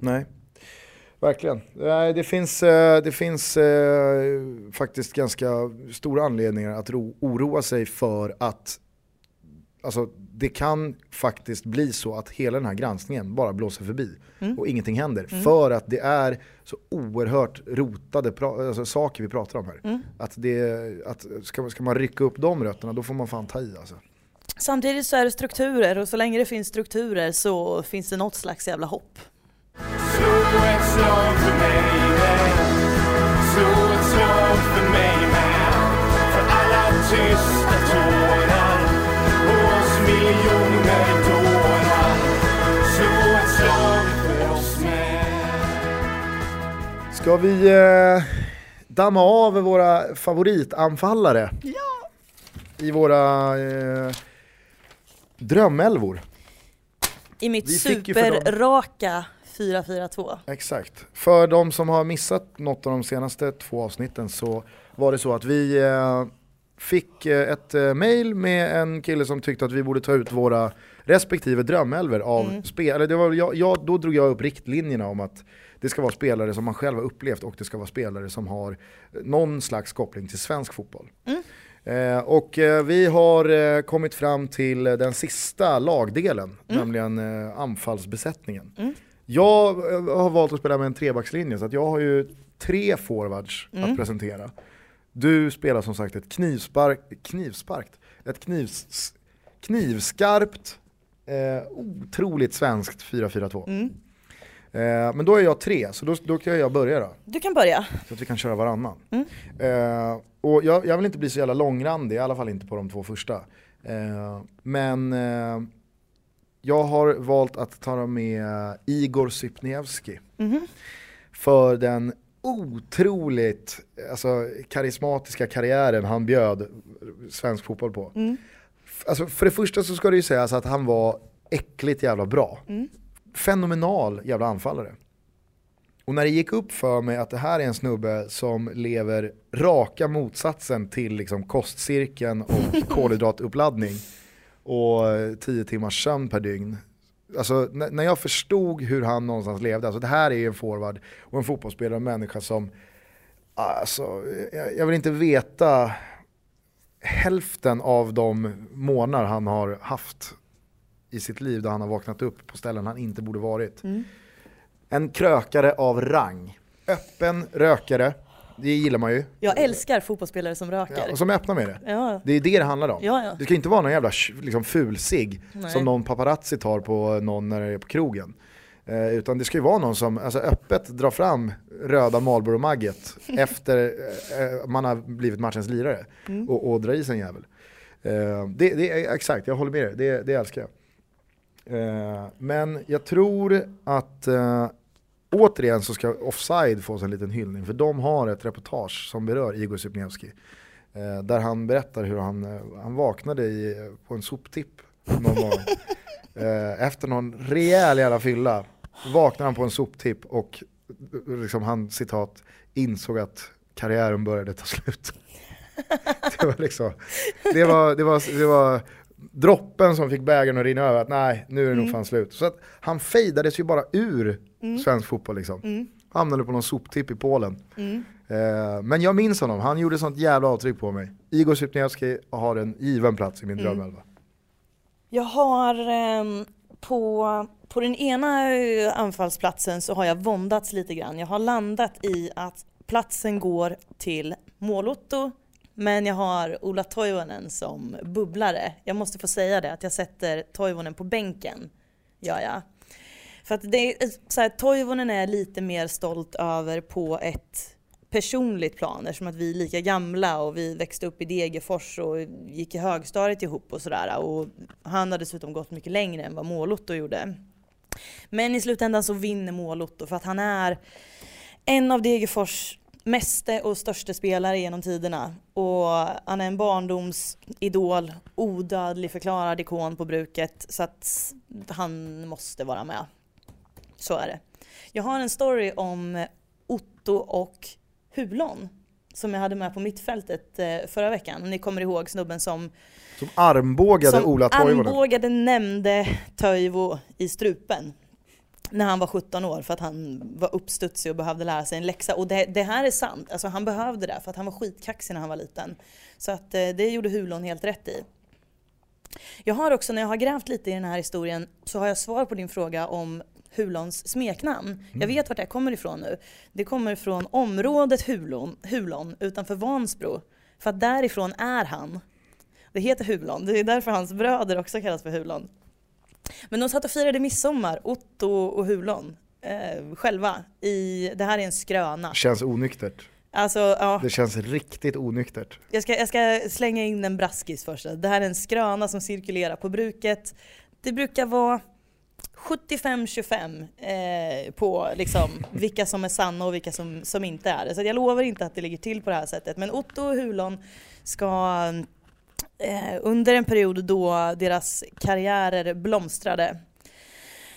Nej, verkligen. Det finns, eh, det finns eh, faktiskt ganska stora anledningar att ro, oroa sig för att alltså, det kan faktiskt bli så att hela den här granskningen bara blåser förbi Mm. och ingenting händer. För att det är så oerhört rotade alltså, saker vi pratar om här. Mm. Att det, att ska, ska man rycka upp de rötterna då får man fan ta i alltså. Samtidigt så är det strukturer och så länge det finns strukturer så finns det något slags jävla hopp. Ska vi eh, damma av våra favoritanfallare? Ja! I våra eh, drömälvor. I mitt superraka 4-4-2. Exakt. För de som har missat något av de senaste två avsnitten så var det så att vi eh, fick eh, ett eh, mail med en kille som tyckte att vi borde ta ut våra respektive drömälver av Mm. spel. Eller det var, jag, jag, då drog jag upp riktlinjerna om att det ska vara spelare som man själv har upplevt och det ska vara spelare som har någon slags koppling till svensk fotboll. Mm. Eh, och eh, vi har eh, kommit fram till den sista lagdelen, nämligen eh, anfallsbesättningen. Mm. Jag eh, har valt att spela med en trebackslinje så att jag har ju tre forwards Mm. att presentera. Du spelar som sagt ett knivspark, knivsparkt, ett knivs, knivskarpt, eh, otroligt svenskt 4-4-2. Mm. Eh, men då är jag tre, så då, då kan jag börja då. Du kan börja. Så att vi kan köra varannan. Mm. Eh, och jag, jag vill inte bli så jävla långrandig, i alla fall inte på de två första. Eh, men eh, jag har valt att ta med Igor Sypniewski. Mhm. För den otroligt alltså, karismatiska karriären han bjöd svensk fotboll på. Mm. Alltså, för det första så ska det ju sägas att han var äckligt jävla bra. Mm. Fenomenal jävla anfallare. Och när det gick upp för mig att det här är en snubbe som lever raka motsatsen till liksom kostcirkeln och kolhydratuppladdning och 10 timmars sömn per dygn. Alltså när, jag förstod hur han någonstans levde, alltså det här är ju en forward och en fotbollsspelare och en människa som, alltså jag, jag vill inte veta hälften av de månader han har haft i sitt liv där han har vaknat upp på ställen han inte borde varit. Mm. En krökare av rang. Öppen rökare, det gillar man ju. Jag älskar fotbollsspelare som Ja, röker. och som är öppna med det. Ja, Det är det det handlar om. ja. ja. Det ska inte vara någon jävla liksom, fulsig som någon paparazzi tar på någon när det är på krogen. Eh, utan det ska ju vara någon som alltså, öppet drar fram röda Marlboro-magget efter eh, man har blivit matchens lirare Mm. och, och drar i sig en jävel. Eh, det, det är exakt, jag håller med dig, det, det älskar jag. Eh, men jag tror att eh, återigen så ska Offside få en liten hyllning för de har ett reportage som berör Igor Sypniewski. Eh, där han berättar hur han, eh, han vaknade i, på en soptipp någon morgon. Eh, efter någon rejäl jävla fylla vaknade han på en soptipp och liksom han citat insåg att karriären började ta slut. det var liksom, det var, det var, det var droppen som fick bägaren att rinna över att nej, nu är det nog fan slut. Så att han fejdades ju bara ur svensk fotboll liksom. Mm. Hamnade på någon soptipp i Polen. Mm. Eh, men jag minns honom, han gjorde sånt jävla avtryck på mig. Igor Sypniewski har en given plats i min Mm. drömelva. Jag har ehm, på, på den ena eh, anfallsplatsen så har jag våndats lite grann. Jag har landat i att platsen går till målotto men jag har Ola Toivonen som bubblare. Jag måste få säga det att jag sätter Toivonen på bänken. Gör jag. För att det är, så här, Toivonen är lite mer stolt över på ett personligt plan eftersom att vi är lika gamla och vi växte upp i Degerfors och gick i högstadiet ihop och sådär. Och han har dessutom gått mycket längre än vad Målotto gjorde. Men i slutändan så vinner Målotto för att han är en av Degerfors meste och största spelare genom tiderna. Och han är en barndomsidol, odödlig förklarad ikon på bruket. Så att han måste vara med. Så är det. Jag har en story om Otto och Hulon som jag hade med på mittfältet eh, förra veckan. Om ni kommer ihåg snubben som, Som armbågade som Ola Toivonen. armbågade nämnde Toivo i strupen när han var 17 år för att han var uppstudsig och behövde lära sig en läxa. Och det, det här är sant, alltså han behövde det för att han var skitkaxig när han var liten. Så att eh, det gjorde Hulon helt rätt i. Jag har också, när jag har grävt lite i den här historien, så har jag svar på din fråga om Hulons smeknamn. Jag vet vart det kommer ifrån nu. Det kommer från området Hulon, Hulon utanför Vansbro. För att därifrån är han. Det heter Hulon, det är därför hans bröder också kallas för Hulon. Men de satt och firade midsommar, Otto och Hulon, eh, själva. I, det här är en skröna. Känns onyktert. Alltså, ja. Det känns riktigt onyktert. Jag ska, jag ska slänga in en braskis först. Det här är en skröna som cirkulerar på bruket. Det brukar vara 75-25 eh, på liksom vilka som är sanna och vilka som, som inte är det. Så jag lovar inte att det ligger till på det här sättet. Men Otto och Hulon ska Eh, under en period då deras karriärer blomstrade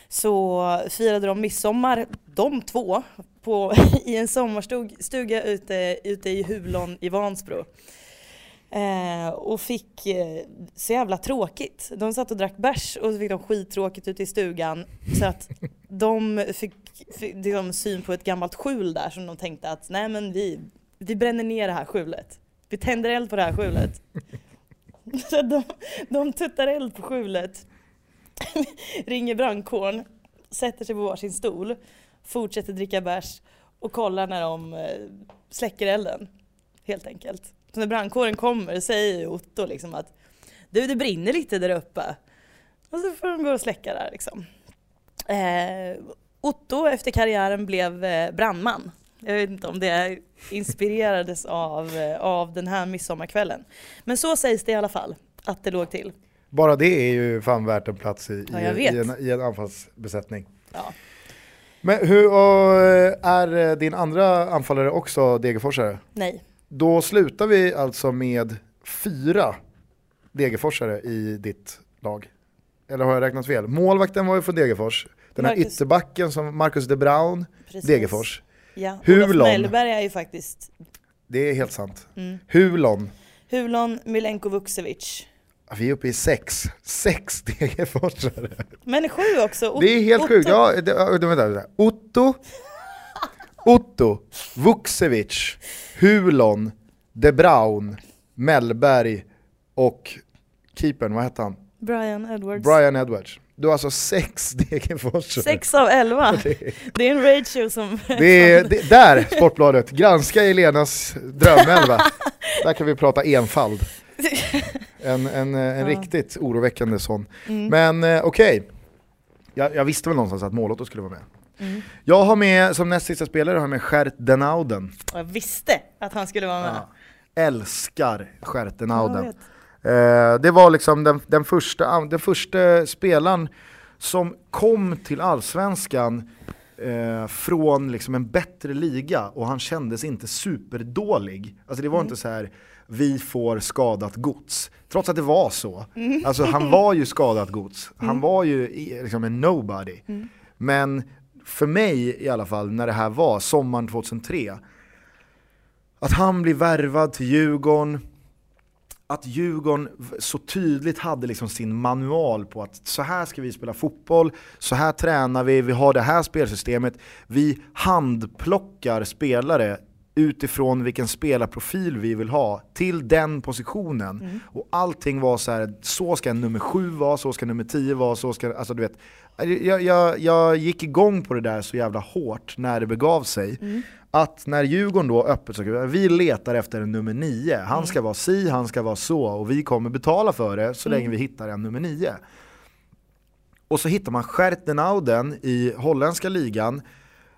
så firade de midsommar, de två, på, i en sommarstuga ute, ute i Hulon i Vansbro. Eh, och fick eh, så jävla tråkigt. De satt och drack bärs och så fick de skittråkigt ute i stugan. Så att de fick, fick liksom syn på ett gammalt skjul där som de tänkte att nej men vi, vi bränner ner det här skjulet. Vi tänder eld på det här skjulet. Så de, de tuttar eld på skjulet, ringer brandkåren, sätter sig på varsin stol, fortsätter dricka bärs och kollar när de eh, släcker elden. Helt enkelt. Så när brandkåren kommer säger Otto liksom att du det brinner lite där uppe. Och så får de gå och släcka där liksom. Eh, Otto efter karriären blev eh, brandman. Jag vet inte om det inspirerades av, eh, av den här midsommarkvällen. Men så sägs det i alla fall att det låg till. Bara det är ju fan värt en plats i, Ja, i, en, i en anfallsbesättning. Ja. Men hur och, är din andra anfallare också Degerforsare? Nej. Då slutar vi alltså med fyra Degerforsare i ditt lag. Eller har jag räknat fel? Målvakten var ju från Degerfors. Den här Marcus- ytterbacken som Marcus de Braun, Precis. Degerfors. Ja. Hulon. Olof Mellberg är ju faktiskt Det är helt sant. mm. Hulon, Hulon Milenko Vukcevic. Ja, vi är uppe i sex. Sex Degerforsare. Men sju också. Det är helt Otto- sjukt. Ja, det, ja, vänta, vänta. Otto, Otto, Vukcevic, Hulon, De Braun, Mellberg och keepern, vad hette han? Brian Edwards. Brian Edwards. Du har alltså sex Degerforsare. Sex av elva. Det är en ratio som... Det är, det, där, Sportbladet, granska Elenas drömelva. där kan vi prata enfald. En, en, en Ja. riktigt oroväckande sån. Mm. Men eh, okej, jag, jag visste väl någonstans att Målotto skulle vara med. Mm. Jag har med, som näst sista spelare, har med Gert Denauden. Och Jag visste att han skulle vara med. Ja. Älskar Gert Denauden. Eh, det var liksom den, den, första, den första spelaren som kom till allsvenskan eh, från liksom en bättre liga och han kändes inte superdålig. Alltså det var inte så här vi får skadat gods. Trots att det var så. Alltså han var ju skadat gods. Han var ju liksom en nobody. Men för mig i alla fall, när det här var, sommaren 2003, att han blir värvad till Djurgården, att Djurgården så tydligt hade liksom sin manual på att så här ska vi spela fotboll, så här tränar vi, vi har det här spelsystemet. Vi handplockar spelare utifrån vilken spelarprofil vi vill ha till den positionen. Och allting var så här, så ska nummer sju vara, så ska nummer tio vara, så ska, alltså du vet. Jag, jag, jag gick igång på det där så jävla hårt när det begav sig. Att när Djurgården då öppet sa vi letar efter en nummer nio, han ska vara si, han ska vara så och vi kommer betala för det så länge vi hittar en nummer nio. Och så hittar man Gert den Ouden i holländska ligan.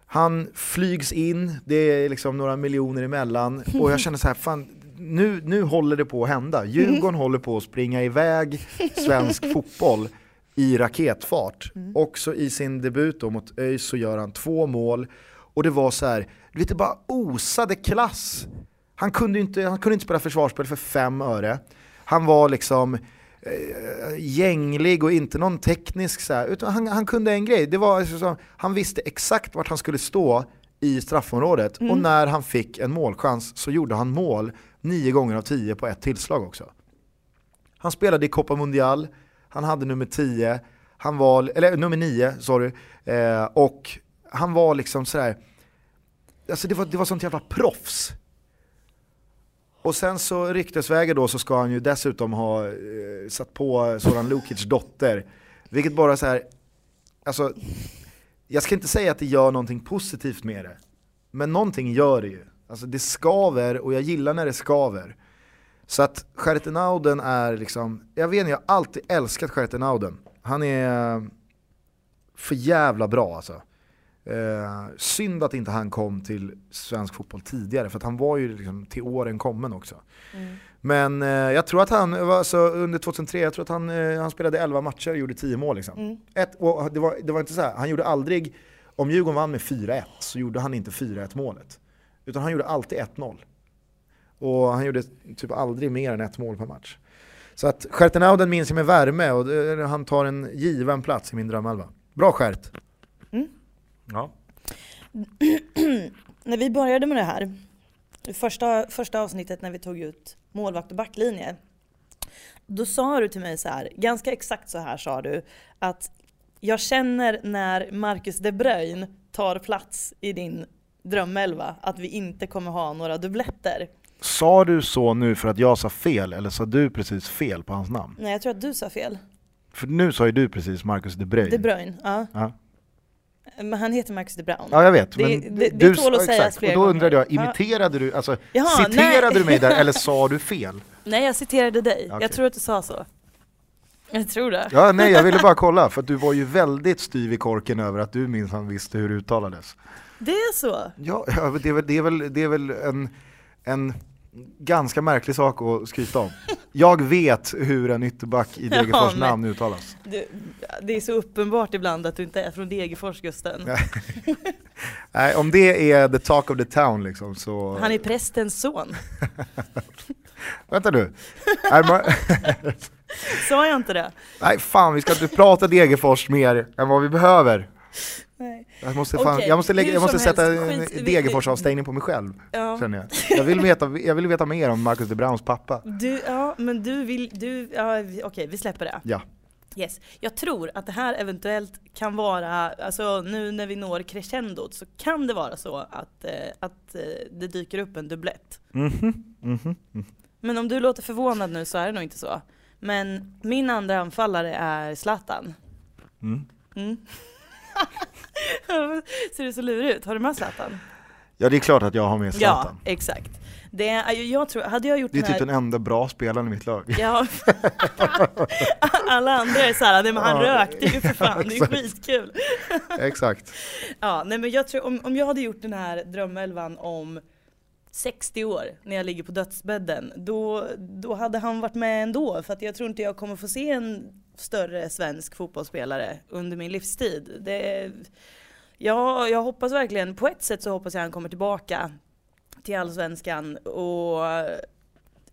Han flygs in, det är liksom några miljoner emellan och jag känner så här, fan, nu, nu håller det på att hända. Djurgården håller på att springa iväg svensk fotboll i raketfart. Också i sin debut då mot ÖIS så gör han två mål och det var så här, du vet det bara osade klass. Han kunde inte, han kunde inte spela försvarsspel för fem öre. Han var liksom eh, gänglig och inte någon teknisk så här, utan han, han kunde en grej. Det var så, han visste exakt vart han skulle stå i straffområdet och när han fick en målchans så gjorde han mål nio gånger av tio på ett tillslag också. Han spelade i Copa Mundial, han hade nummer 10, han var, eller nummer 9, sorry, eh, och han var liksom sådär, alltså det var, det var sånt jävla proffs. Och sen så ryktesvägen då så ska han ju dessutom ha eh, satt på Soran Lukic dotter, vilket bara så här, alltså jag ska inte säga att det gör någonting positivt med det, men någonting gör det ju. Alltså det skaver och jag gillar när det skaver. Så att Schertenauden är liksom, jag vet inte, jag har alltid älskat Schertenauden. Han är eh, för jävla bra alltså. Eh, synd att inte han kom till svensk fotboll tidigare, för han var ju liksom till åren kommen också. Men eh, jag tror att han, alltså, under 2003, jag tror att han, eh, han spelade 11 matcher och gjorde 10 mål. Liksom. Ett, och det, var, det var inte så här, han gjorde aldrig, om Djurgården vann med 4-1 så gjorde han inte 4-1 målet. Utan han gjorde alltid 1-0. Och han gjorde typ aldrig mer än ett mål per match. Så att Schertenauden minns jag med värme och det, han tar en given plats i min drömelva. Bra Stjärt! Ja. När vi började med det här, det första, första avsnittet när vi tog ut målvakt och backlinje, då sa du till mig så här, ganska exakt så här sa du, att jag känner när Marcus de Bruyne tar plats i din drömelva att vi inte kommer ha några dubbletter. Sa du så nu för att jag sa fel eller sa du precis fel på hans namn? Nej, jag tror att du sa fel. För nu sa ju du precis Marcus de Bruyne. De Bruyne, ja. Ja. Men han heter Marcus de Brown. Ja jag vet, Det- men det- det du tål att sägas fler Och då undrade jag, Ja. imiterade du, alltså Jaha, citerade nej. du mig där eller sa du fel? Nej, jag citerade dig. Okej. Jag tror att du sa så. Jag tror det. Ja nej jag ville bara kolla, för du var ju väldigt styv i korken över att du minsann visste hur det uttalades. Det är så. Ja, ja det, är väl, det, är väl, det är väl en, en ganska märklig sak att skryta om. Jag vet hur en ytterback i Degerfors men- namn uttalas. Du, det är så uppenbart ibland att du inte är från Degerfors Gusten. Ja. Nej, om det är the talk of the town liksom så... Han är prästens son. Vänta nu. Sa jag inte det? Nej fan, vi ska inte prata Degerfors mer än vad vi behöver. Jag måste, fan, Okej, jag måste, lägga, jag måste sätta helst, en Degerfors-avstängning på mig själv, Ja. känner jag. Jag vill, veta, jag vill veta mer om Marcus de Browns pappa. Du, ja, men du vill, du, ja, okej vi släpper det. Ja. Yes. Jag tror att det här eventuellt kan vara, alltså nu när vi når crescendot så kan det vara så att, eh, att eh, det dyker upp en dubblett. Mhm, mhm, mhm. Men om du låter förvånad nu så är det nog inte så. Men min andra anfallare är Zlatan. Mm. Ser du så lurig ut? Har du med Zlatan? Ja det är klart att jag har med Zlatan. Ja, exakt. Det är, jag tror, hade jag gjort Det är den här... typ den enda bra spelaren i mitt lag. Ja. Alla andra är såhär, nej men han Ja, rökte ju för fan, det är skitkul. Exakt. Ja, nej men jag tror, om, om jag hade gjort den här drömelvan om 60 år, när jag ligger på dödsbädden, då, då hade han varit med ändå. För att jag tror inte jag kommer få se en större svensk fotbollsspelare under min livstid. Det, ja, jag hoppas verkligen, på ett sätt så hoppas jag han kommer tillbaka till allsvenskan och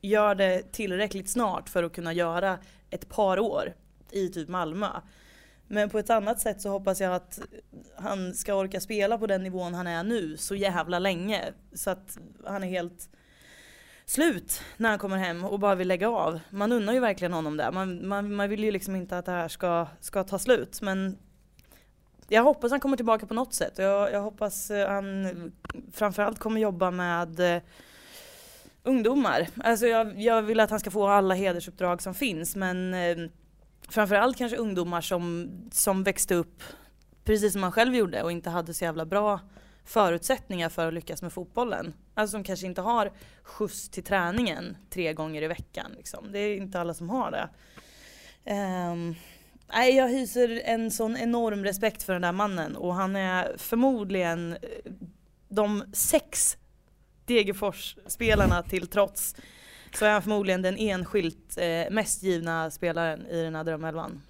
gör det tillräckligt snart för att kunna göra ett par år i typ Malmö. Men på ett annat sätt så hoppas jag att han ska orka spela på den nivån han är nu så jävla länge. Så att han är helt slut när han kommer hem och bara vill lägga av. Man unnar ju verkligen honom det. Man, man, man vill ju liksom inte att det här ska, ska ta slut. Men jag hoppas han kommer tillbaka på något sätt. Och jag, jag hoppas eh, han framförallt kommer jobba med eh, ungdomar. Alltså jag, jag vill att han ska få alla hedersuppdrag som finns men eh, framförallt kanske ungdomar som, som växte upp precis som han själv gjorde och inte hade så jävla bra förutsättningar för att lyckas med fotbollen. Alltså som kanske inte har skjuts till träningen tre gånger i veckan. Liksom. Det är inte alla som har det. Um, nej, jag hyser en sån enorm respekt för den där mannen och han är förmodligen eh, de sex Degerfors-spelarna till trots så är han förmodligen den enskilt eh, mest givna spelaren i den här drömelvan.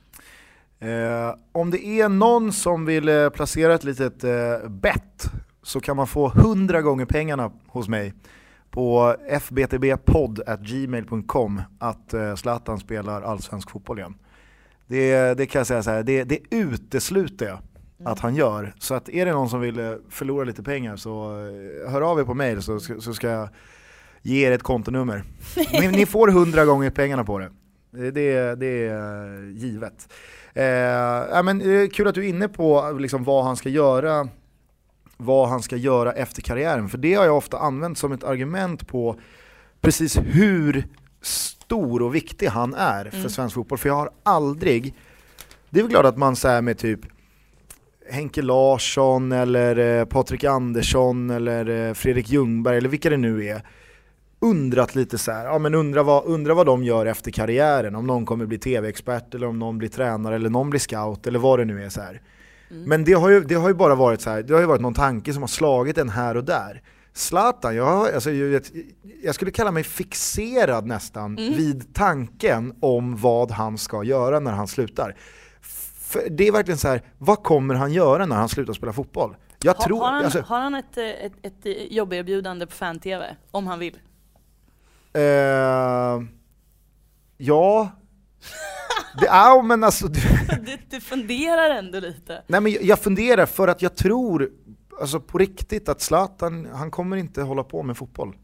Eh, om det är någon som vill eh, placera ett litet eh, bett så kan man få 100 gånger pengarna hos mig på fbtbpodd.gmail.com att eh, Zlatan spelar allsvensk fotboll igen. Det, det kan jag säga så här, det, det utesluter jag att han gör. Så att är det någon som vill eh, förlora lite pengar så eh, hör av er på mail så, ska- så ska jag ge er ett kontonummer. Ni, ni får 100 gånger pengarna på det. Det, det, det är givet. Eh, men, eh, kul att du är inne på liksom, vad han ska göra vad han ska göra efter karriären. För det har jag ofta använt som ett argument på precis hur stor och viktig han är för Mm. svensk fotboll. För jag har aldrig, det är väl klart att man säger med typ Henke Larsson eller eh, Patrik Andersson eller eh, Fredrik Ljungberg eller vilka det nu är undrat lite så här, ja men undra vad, undra vad de gör efter karriären, om någon kommer bli tv-expert eller om någon blir tränare eller någon blir scout eller vad det nu är så här. Men det har, ju, det har ju bara varit så här, det har ju varit någon tanke som har slagit en här och där. Zlatan, jag, alltså, jag, jag skulle kalla mig fixerad nästan vid tanken om vad han ska göra när han slutar. För det är verkligen så här, vad kommer han göra när han slutar spela fotboll? Jag Har, tror, har, han, alltså, har han ett, eh, ett, ett eh, jobberbjudande på fan-tv? Om han vill? eh, ja, det är, men alltså, Du, du funderar ändå lite. Nej men jag- jag funderar för att jag tror, alltså på riktigt att Zlatan, han kommer inte hålla på med fotboll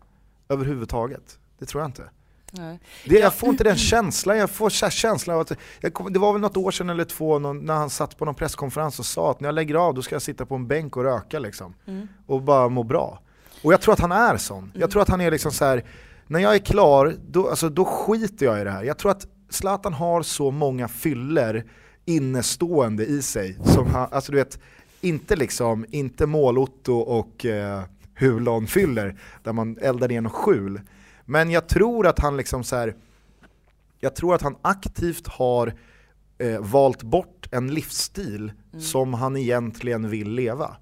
överhuvudtaget. Det tror jag inte. Nej. Det, jag får inte den känslan, jag får känslan av att, jag det var väl något år sedan eller två när han satt på någon presskonferens och sa att när jag lägger av då ska jag sitta på en bänk och röka liksom. Mm. Och bara må bra. Och jag tror att han är sån. Jag tror att han är liksom så här. när jag är klar, då, alltså, då skiter jag i det här. Jag tror att Zlatan har så många fyller innestående i sig. Som han, alltså du vet, inte liksom, inte målotto och eh, hulon-fyller där man eldar ner något skjul. Men jag tror att han liksom så här, jag tror att han aktivt har eh, valt bort en livsstil som han egentligen vill leva.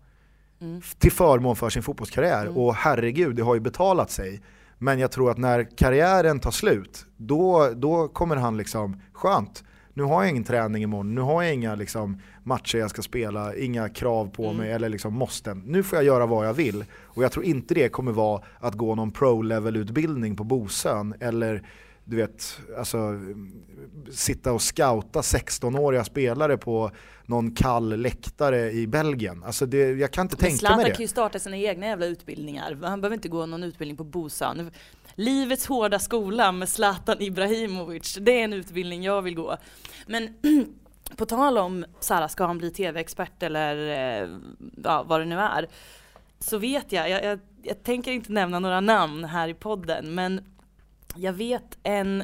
Till förmån för sin fotbollskarriär. Och herregud, det har ju betalat sig. Men jag tror att när karriären tar slut, då, då kommer han liksom, skönt, nu har jag ingen träning imorgon, nu har jag inga liksom, matcher jag ska spela, inga krav på mig eller liksom måsten. Nu får jag göra vad jag vill. Och jag tror inte det kommer vara att gå någon pro-level-utbildning på Bosön eller du vet, alltså sitta och scouta 16-åriga spelare på någon kall läktare i Belgien. Alltså det, jag kan inte Men tänka Zlatan mig kan det. ju starta sina egna jävla utbildningar. Han behöver inte gå någon utbildning på Bosön. Livets hårda skola med Zlatan Ibrahimovic. Det är en utbildning jag vill gå. Men på tal om Sara, ska han bli tv-expert eller eh, ja, vad det nu är. Så vet jag, jag, jag, jag tänker inte nämna några namn här i podden, men jag vet en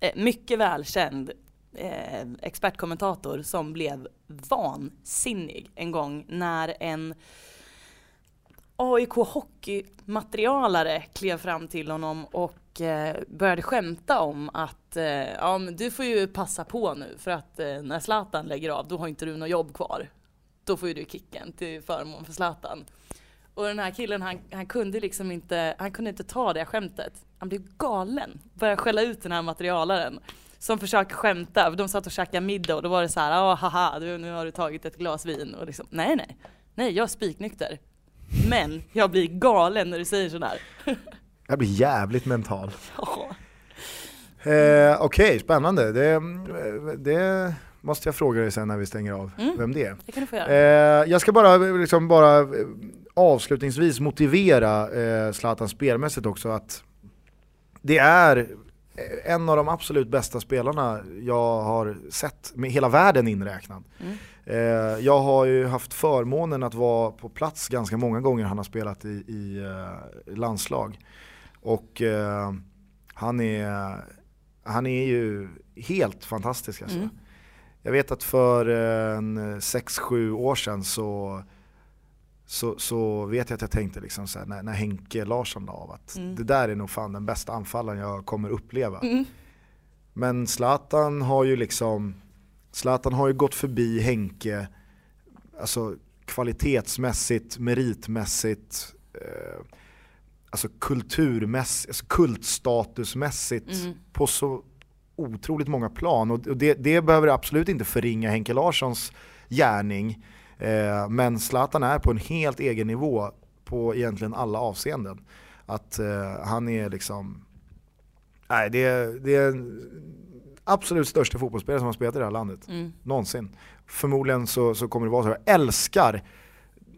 eh, mycket välkänd eh, expertkommentator som blev vansinnig en gång när en AIK hockeymaterialare klev fram till honom och eh, började skämta om att eh, ja, men du får ju passa på nu för att eh, när Zlatan lägger av då har inte du något jobb kvar. Då får ju du kicken till förmån för Zlatan. Och den här killen han, han kunde liksom inte, han kunde inte ta det skämtet. Han blev galen, började skälla ut den här materialaren som försöker skämta. De satt och käkade middag och då var det så här, ja haha, du, nu har du tagit ett glas vin och liksom, nej nej, nej jag är spiknykter. Men jag blir galen när du säger sådär. Jag blir jävligt mental. Ja. Eh, Okej, spännande. Det, det måste jag fråga dig sen när vi stänger av, Mm. vem det är. Det kan du få Eh, göra. jag ska bara, liksom bara eh, avslutningsvis motivera eh, Zlatan spelmässigt också att det är eh, en av de absolut bästa spelarna jag har sett, med hela världen inräknad. Mm. Eh, jag har ju haft förmånen att vara på plats ganska många gånger han har spelat i, i eh, landslag. Och eh, han, är, han är ju helt fantastisk alltså. Mm. Jag vet att för eh, en 6-7 år sedan så, så, så vet jag att jag tänkte liksom så här, när, när Henke Larsson la av att Mm. det där är nog fan den bästa anfallaren jag kommer uppleva. Mm. Men Zlatan har ju liksom, Zlatan har ju gått förbi Henke, alltså kvalitetsmässigt, meritmässigt, eh, alltså kulturmässigt, alltså kultstatusmässigt Mm. på så otroligt många plan. Och det, det behöver absolut inte förringa Henke Larssons gärning. Eh, men Zlatan är på en helt egen nivå på egentligen alla avseenden. Att eh, han är liksom, nej det, är- det är absolut största fotbollsspelare som har spelat i det här landet. Mm. Någonsin. Förmodligen så, så kommer det vara så. Jag älskar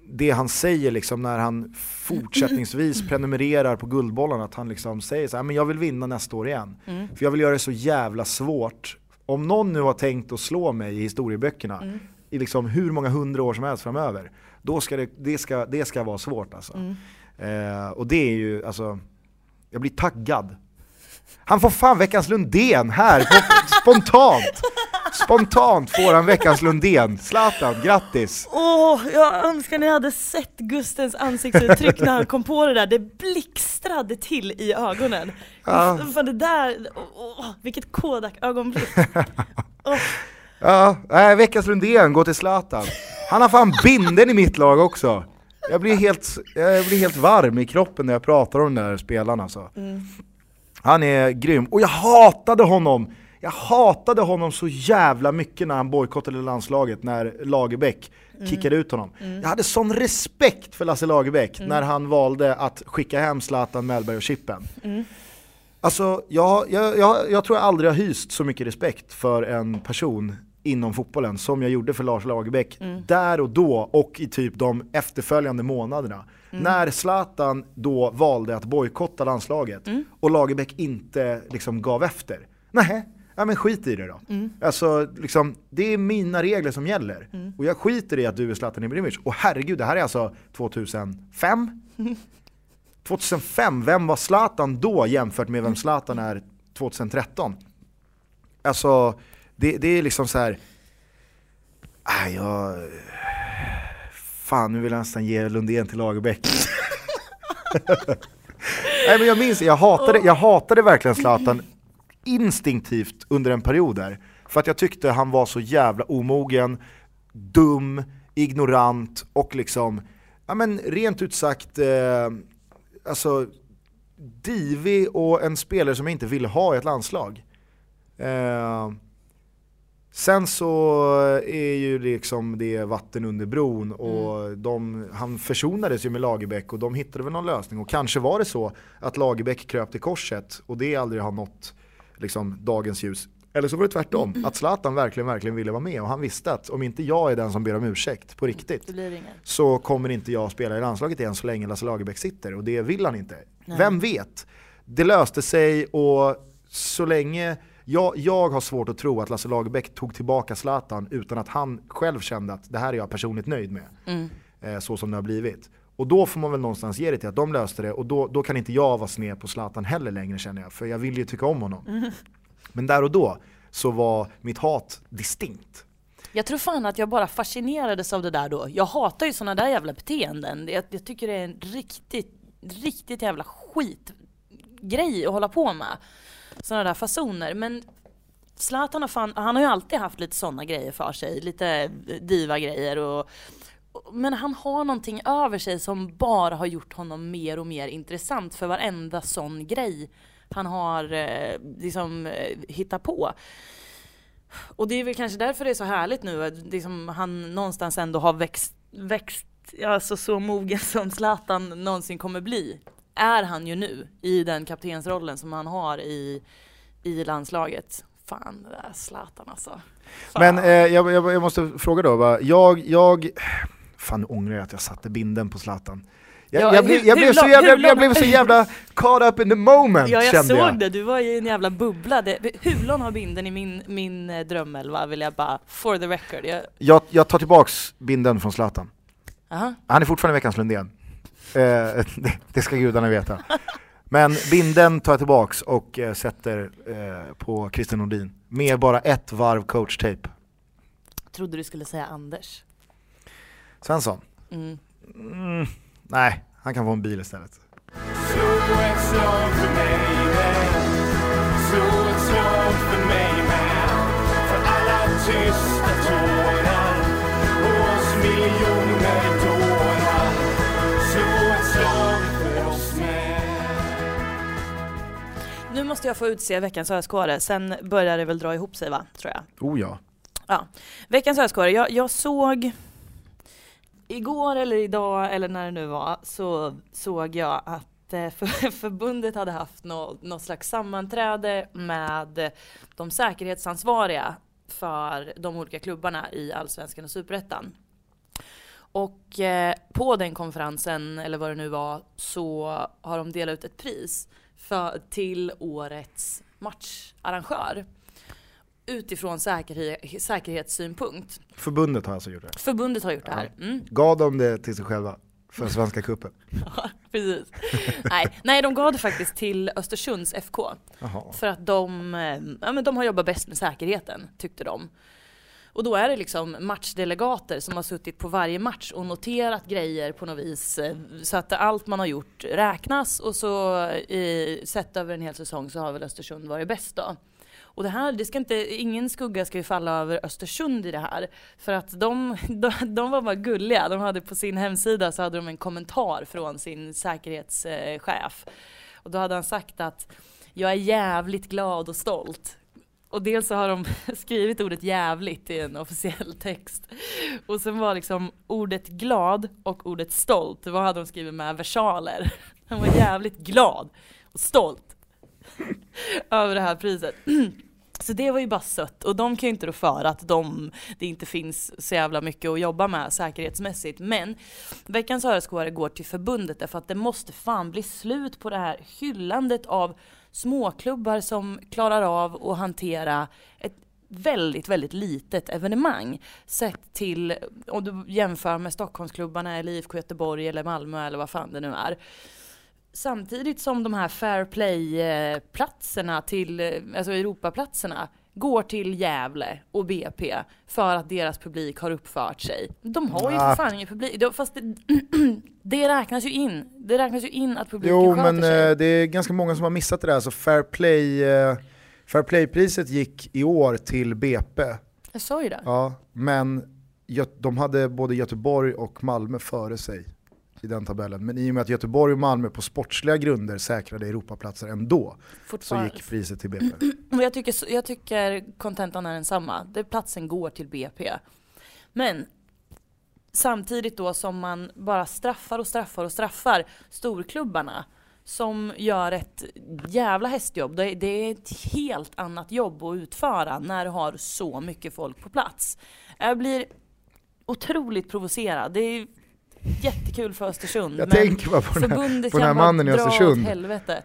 det han säger liksom när han fortsättningsvis prenumererar på Guldbollen, att han liksom säger så här, men jag vill vinna nästa år igen. Mm. För jag vill göra det så jävla svårt. Om någon nu har tänkt att slå mig i historieböckerna Mm. I liksom hur många hundra år som helst framöver, då ska det, det, ska, det ska vara svårt alltså. Mm. Eh, och det är ju, alltså, jag blir taggad. Han får fan veckans Lundén här, spontant! Spontant får han veckans Lundén. Zlatan, grattis! Åh, jag önskar ni hade sett Gustens ansiktsuttryck när han kom på det där. Det blixtrade till i ögonen. Ja. Fan det där, åh, vilket Kodak-ögonblick. Åh, Ja, nej, veckans Lundén går till Zlatan. Han har fan binden i mitt lag också. Jag blir helt, jag blir helt varm i kroppen när jag pratar om den där spelaren alltså. mm. Han är grym, och jag hatade honom! Jag hatade honom så jävla mycket när han bojkottade landslaget, när Lagerbäck kickade ut honom. Jag hade sån respekt för Lasse Lagerbäck när han valde att skicka hem Zlatan, Mellberg och Chippen. Alltså, jag, jag, jag, jag tror jag aldrig har hyst så mycket respekt för en person inom fotbollen som jag gjorde för Lars Lagerbäck där och då och i typ de efterföljande månaderna. När Zlatan då valde att bojkotta landslaget och Lagerbäck inte liksom gav efter. Nej, ja, men skit i det då. Alltså, liksom, det är mina regler som gäller. Och jag skiter i att du är Zlatan Ibrahimovic. Och herregud, det här är alltså 2005? 2005, vem var Zlatan då jämfört med vem Zlatan är 2013? Alltså, det, det är liksom så här. Äh, jag... Fan, nu vill jag nästan ge Lundén till Lagerbäck. Nej men jag minns, jag hatade, jag hatade verkligen Zlatan instinktivt under en period där. För att jag tyckte han var så jävla omogen, dum, ignorant och liksom, ja men rent ut sagt, eh, alltså divig och en spelare som jag inte ville ha i ett landslag. Eh, sen så är ju liksom det vatten under bron och de, han försonades ju med Lagerbäck och de hittade väl någon lösning. Och kanske var det så att Lagerbäck kröp till korset och det aldrig har nått liksom, dagens ljus. Eller så var det tvärtom, att Zlatan verkligen, verkligen ville vara med och han visste att om inte jag är den som ber om ursäkt på riktigt så kommer inte jag spela i landslaget igen så länge Lasse Lagerbäck sitter och det vill han inte. Nej. Vem vet? Det löste sig och så länge, jag, jag har svårt att tro att Lasse Lagerbäck tog tillbaka Zlatan utan att han själv kände att det här är jag personligt nöjd med. Mm. Eh, så som det har blivit. Och då får man väl någonstans ge det till att de löste det och då, då kan inte jag vara sned på Zlatan heller längre känner jag, för jag vill ju tycka om honom. Men där och då så var mitt hat distinkt. Jag tror fan att jag bara fascinerades av det där då. Jag hatar ju sådana där jävla beteenden. Jag, jag tycker det är en riktigt, riktigt jävla skitgrej att hålla på med. Sådana där fasoner. Men Zlatan har fan, han har ju alltid haft lite sådana grejer för sig. Lite diva-grejer och men han har någonting över sig som bara har gjort honom mer och mer intressant för varenda sån grej han har eh, liksom eh, hittat på. Och det är väl kanske därför det är så härligt nu att liksom han någonstans ändå har växt, växt alltså så mogen som Zlatan någonsin kommer bli. Är han ju nu i den kaptensrollen som han har i, i landslaget. Fan det där Zlatan alltså. Fan. Men eh, jag, jag, jag måste fråga då, va? jag, jag, fan nu ångrar jag att jag satte binden på Zlatan. Jag, Ja, jag, blev, jag, så jävla, hur jag lång- blev så jävla caught up in the moment Ja jag kände såg jag. det, du var i en jävla bubbla. Det, Hulon har binden i min, min eh, drömelva vill jag bara, for the record. Jag, Jag, jag tar tillbaks binden från Zlatan. aha. Han är fortfarande veckans Lundén. Eh, det, det ska gudarna veta. Men binden tar jag tillbaks och eh, sätter eh, på Christer Nordin. Med bara ett varv coach-tape. Trodde du skulle säga Anders. Svensson? Mm. Mm, nej, han kan få en bil istället. Slå ett slag för mig med Slå ett slag för mig med För alla tysta måste jag få utse veckans öskåre, sen börjar det väl dra ihop sig va, tror jag. Oh ja. Ja. Veckans öskåre, jag, jag såg igår eller idag eller när det nu var så såg jag att eh, för, förbundet hade haft nå, något slags sammanträde med de säkerhetsansvariga för de olika klubbarna i Allsvenskan och Superettan. Och eh, på den konferensen, eller vad det nu var, så har de delat ut ett pris för, till årets matcharrangör. Utifrån säkerhe- säkerhetssynpunkt. Förbundet har alltså gjort det. Förbundet har gjort det här. Mm. Gav de det till sig själva för Svenska cupen? Ja, precis. nej, nej, de gav det faktiskt till Östersunds FK. Jaha. För att de, eh, ja, men de har jobbat bäst med säkerheten, tyckte de. Och då är det liksom matchdelegater som har suttit på varje match och noterat grejer på något vis. Eh, så att allt man har gjort räknas och så i, sett över en hel säsong så har väl Östersund varit bäst då. Och det här, det ska inte, ingen skugga ska ju falla över Östersund i det här. För att de, de, de var bara gulliga. De hade på sin hemsida så hade de en kommentar från sin säkerhetschef. Och då hade han sagt att jag är jävligt glad och stolt. Och dels så har de skrivit ordet jävligt i en officiell text. Och sen var liksom ordet glad och ordet stolt, vad hade de skrivit med versaler? Han var jävligt glad och stolt över det här priset. Så det var ju bara sött och de kan ju inte rå för att de, det inte finns så jävla mycket att jobba med säkerhetsmässigt. Men veckans öskåre går till förbundet därför att det måste fan bli slut på det här hyllandet av småklubbar som klarar av att hantera ett väldigt, väldigt litet evenemang sett till, om du jämför med Stockholmsklubbarna eller IFK Göteborg eller Malmö eller vad fan det nu är. Samtidigt som de här fair play-platserna eh, till, eh, alltså Europaplatserna, går till Gävle och BP för att deras publik har uppfört sig. De har ju för Ah. fan ingen publik, De- fast det, det räknas ju in. Det räknas ju in att publiken Jo sköter men sig. eh, det är ganska många som har missat det där, så Fair Play eh, Fair Play-priset gick i år till BP, Jag sa ju det. ja, men de hade både Göteborg och Malmö före sig i den tabellen. Men i och med att Göteborg och Malmö på sportsliga grunder säkrade Europaplatser ändå, så gick priset till BP. Jag tycker, jag tycker kontentan är densamma. Det platsen går till BP. Men samtidigt då som man bara straffar och straffar och straffar storklubbarna som gör ett jävla hästjobb. Det det är ett helt annat jobb att utföra när du har så mycket folk på plats. Jag blir otroligt provocerad. Det är jättekul för Östersund. Jag tänker bara på den här, på den här mannen i Östersund. helvete.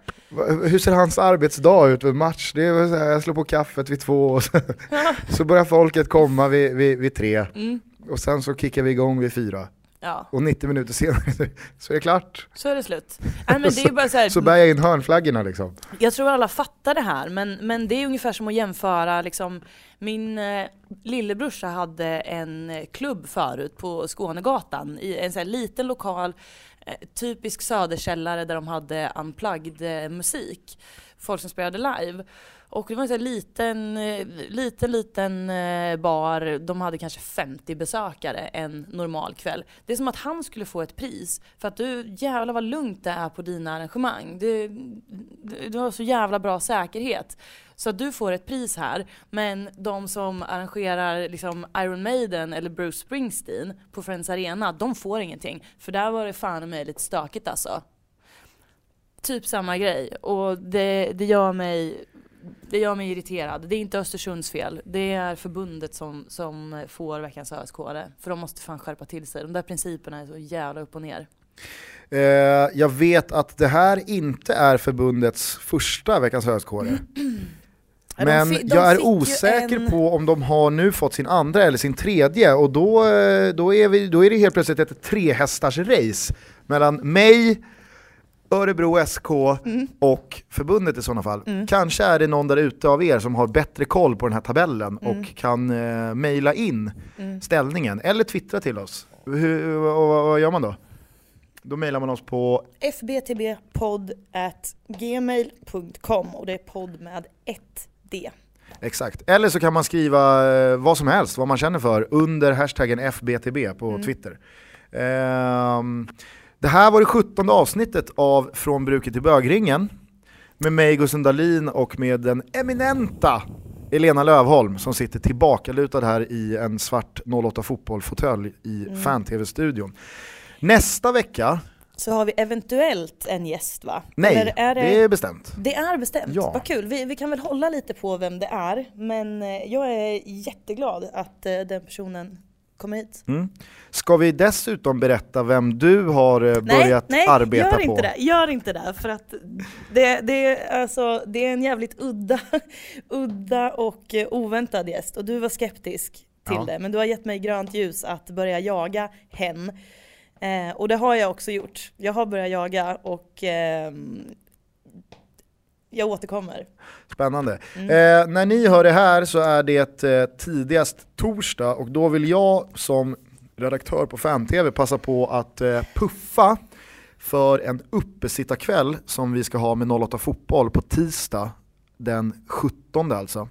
Hur ser hans arbetsdag ut vid match? Det är så här, jag slår på kaffet vid två och så, så börjar folket komma vid, vid, vid tre Mm. och sen så kickar vi igång vid fyra. Ja, och 90 minuter senare så är det klart. så är det slut. Nej, men det är bara så här, Så bär jag in hörnflaggorna liksom. Jag tror alla fattar det här, men, men det är ungefär som att jämföra liksom, min eh, lillebrorsa hade en eh, klubb förut på Skånegatan i en sån här liten lokal, eh, typisk söderkällare där de hade unplugged eh, musik. Folk som spelade live. Och det var en sån här liten, eh, liten, liten eh, bar. De hade kanske 50 besökare en normal kväll. Det är som att han skulle få ett pris för att du, jävlar vad lugnt det är på dina arrangemang. Du du har så jävla bra säkerhet. Så att du får ett pris här. Men de som arrangerar liksom Iron Maiden eller Bruce Springsteen på Friends Arena, de får ingenting. För där var det fan i mig lite stökigt alltså. Typ samma grej. Och det, det gör mig det gör mig irriterad. Det är inte Östersunds fel. Det är förbundet som, som får veckans ösk För de måste fan skärpa till sig. De där principerna är så jävla upp och ner. Eh, jag vet att det här inte är förbundets första Veckans de Men de jag är osäker en- på om de har nu fått sin andra eller sin tredje och då, eh, då, är, vi, då är det helt plötsligt ett trehästars race mellan mig, Örebro SK Mm. och förbundet i sådana fall. Kanske är det någon där ute av er som har bättre koll på den här tabellen Mm. och kan eh, mejla in ställningen eller twittra till oss. Hur, vad- vad gör man då? Då mejlar man oss på fbtbpodd at gmail.com och det är podd med ett D. Exakt. Eller så kan man skriva eh, vad som helst, vad man känner för, under hashtaggen FBTB på Twitter. Ehm, det här var det 17 avsnittet av Från bruket till bögringen. Med mig Gusten Dahlin och med den eminenta Elena Lövholm som sitter tillbakalutad här i en svart 08 fotboll-fåtölj i fan-tv-studion. Nästa vecka, Så har vi eventuellt en gäst va? nej, är det... det är bestämt. Det är bestämt, Ja. vad kul. Vi, vi kan väl hålla lite på vem det är, men eh, jag är jätteglad att eh, den personen kommer hit. Mm. Ska vi dessutom berätta vem du har eh, börjat nej, arbeta gör på? det. Gör inte det, för att det, det, är, alltså, det är en jävligt udda, udda och eh, oväntad gäst. Och du var skeptisk till Ja. det, men du har gett mig grönt ljus att börja jaga hem. Eh, och det har jag också gjort. Jag har börjat jaga och ehm, jag återkommer. Spännande. Mm. Eh, när ni hör det här så är det eh, tidigast torsdag och då vill jag som redaktör på Fan-TV passa på att eh, puffa för en uppesittarkväll som vi ska ha med 08 Fotboll på tisdag den 17 alltså.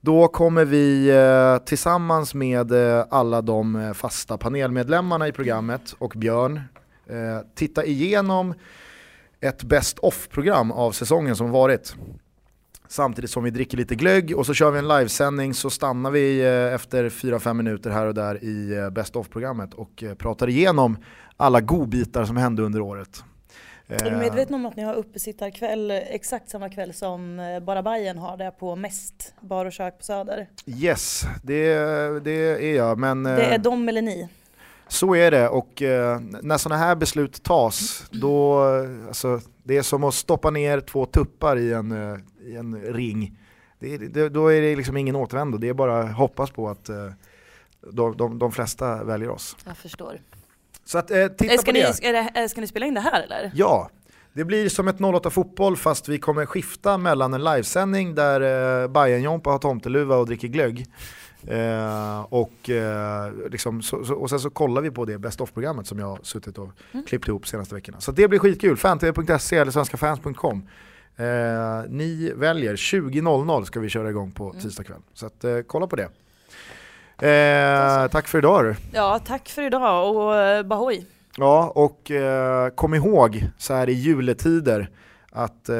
Då kommer vi eh, tillsammans med eh, alla de eh, fasta panelmedlemmarna i programmet och Björn titta igenom ett best off-program av säsongen som varit. Samtidigt som vi dricker lite glögg och så kör vi en livesändning så stannar vi eh, efter 4-5 minuter här och där i eh, best off-programmet och eh, pratar igenom alla godbitar som hände under året. Är du medveten om att ni har uppesittarkväll exakt samma kväll som Bara Bajen har det på Mest bar och kök på Söder? Yes, det, det är jag men Det är de eller ni? Så är det och eh, när sådana här beslut tas då, alltså, det är som att stoppa ner två tuppar i en, eh, i en ring. Det, det, då är det liksom ingen återvändo, det är bara att hoppas på att eh, de, de, de flesta väljer oss. Jag förstår. Så att, eh, titta Eh, på Ska ni, det. ska, det, ska ni spela in det här eller? Ja, det blir som ett 08 fotboll fast vi kommer skifta mellan en livesändning där eh, Bayern Jompa har tomteluva och dricker glögg. Eh, och, eh, liksom, så, så, och sen så kollar vi på det best of-programmet som jag har suttit och klippt ihop senaste veckorna. Så det blir skitkul, fantv.se eller svenskafans.com. Eh, ni väljer, 20.00 ska vi köra igång på tisdag kväll. Så att, eh, kolla på det. Eh, tack för idag. Ja, tack för idag och eh, Bahoy. Ja, och kom ihåg så här i juletider att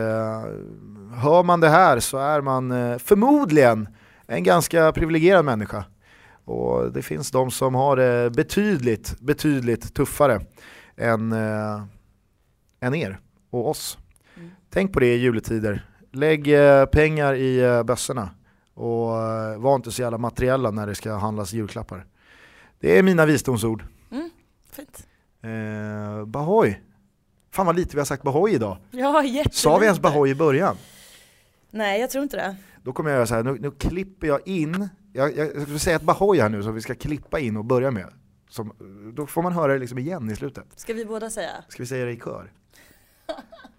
hör man det här så är man förmodligen en ganska privilegierad människa. Och det finns de som har det betydligt, betydligt tuffare än, eh, än er och oss. Mm. Tänk på det i juletider. Lägg eh, pengar i eh, bössorna och eh, var inte så jävla materiella när det ska handlas julklappar. Det är mina visdomsord. Fint. Eh, Bahoy. Fan vad lite vi har sagt Bahoy idag. Ja, jättelite. Sa vi ens Bahoy i början? Nej, jag tror inte det. Då kommer jag göra så här, nu, nu klipper jag in, jag, jag, jag ska säga ett Bahoy här nu som vi ska klippa in och börja med. som, då får man höra det liksom igen i slutet. Ska vi båda säga? Ska vi säga det i kör?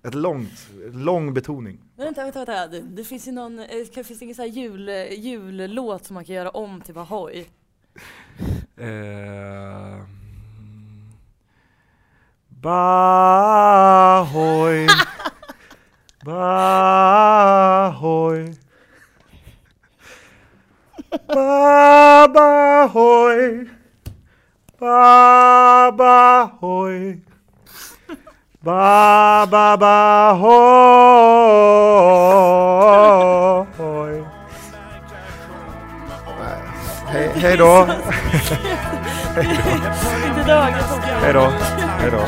Ett långt, lång betoning. Vänta, vänta, vänta. Det, det finns ju någon, eh, det finns ingen sån här jul, jullåt som man kan göra om till Bahoy. Eh, Bahoy, Bahoy, Babahoy, Babahoy, Bababahoy. Hej, hej då. Dagen som Hej då. Hej då.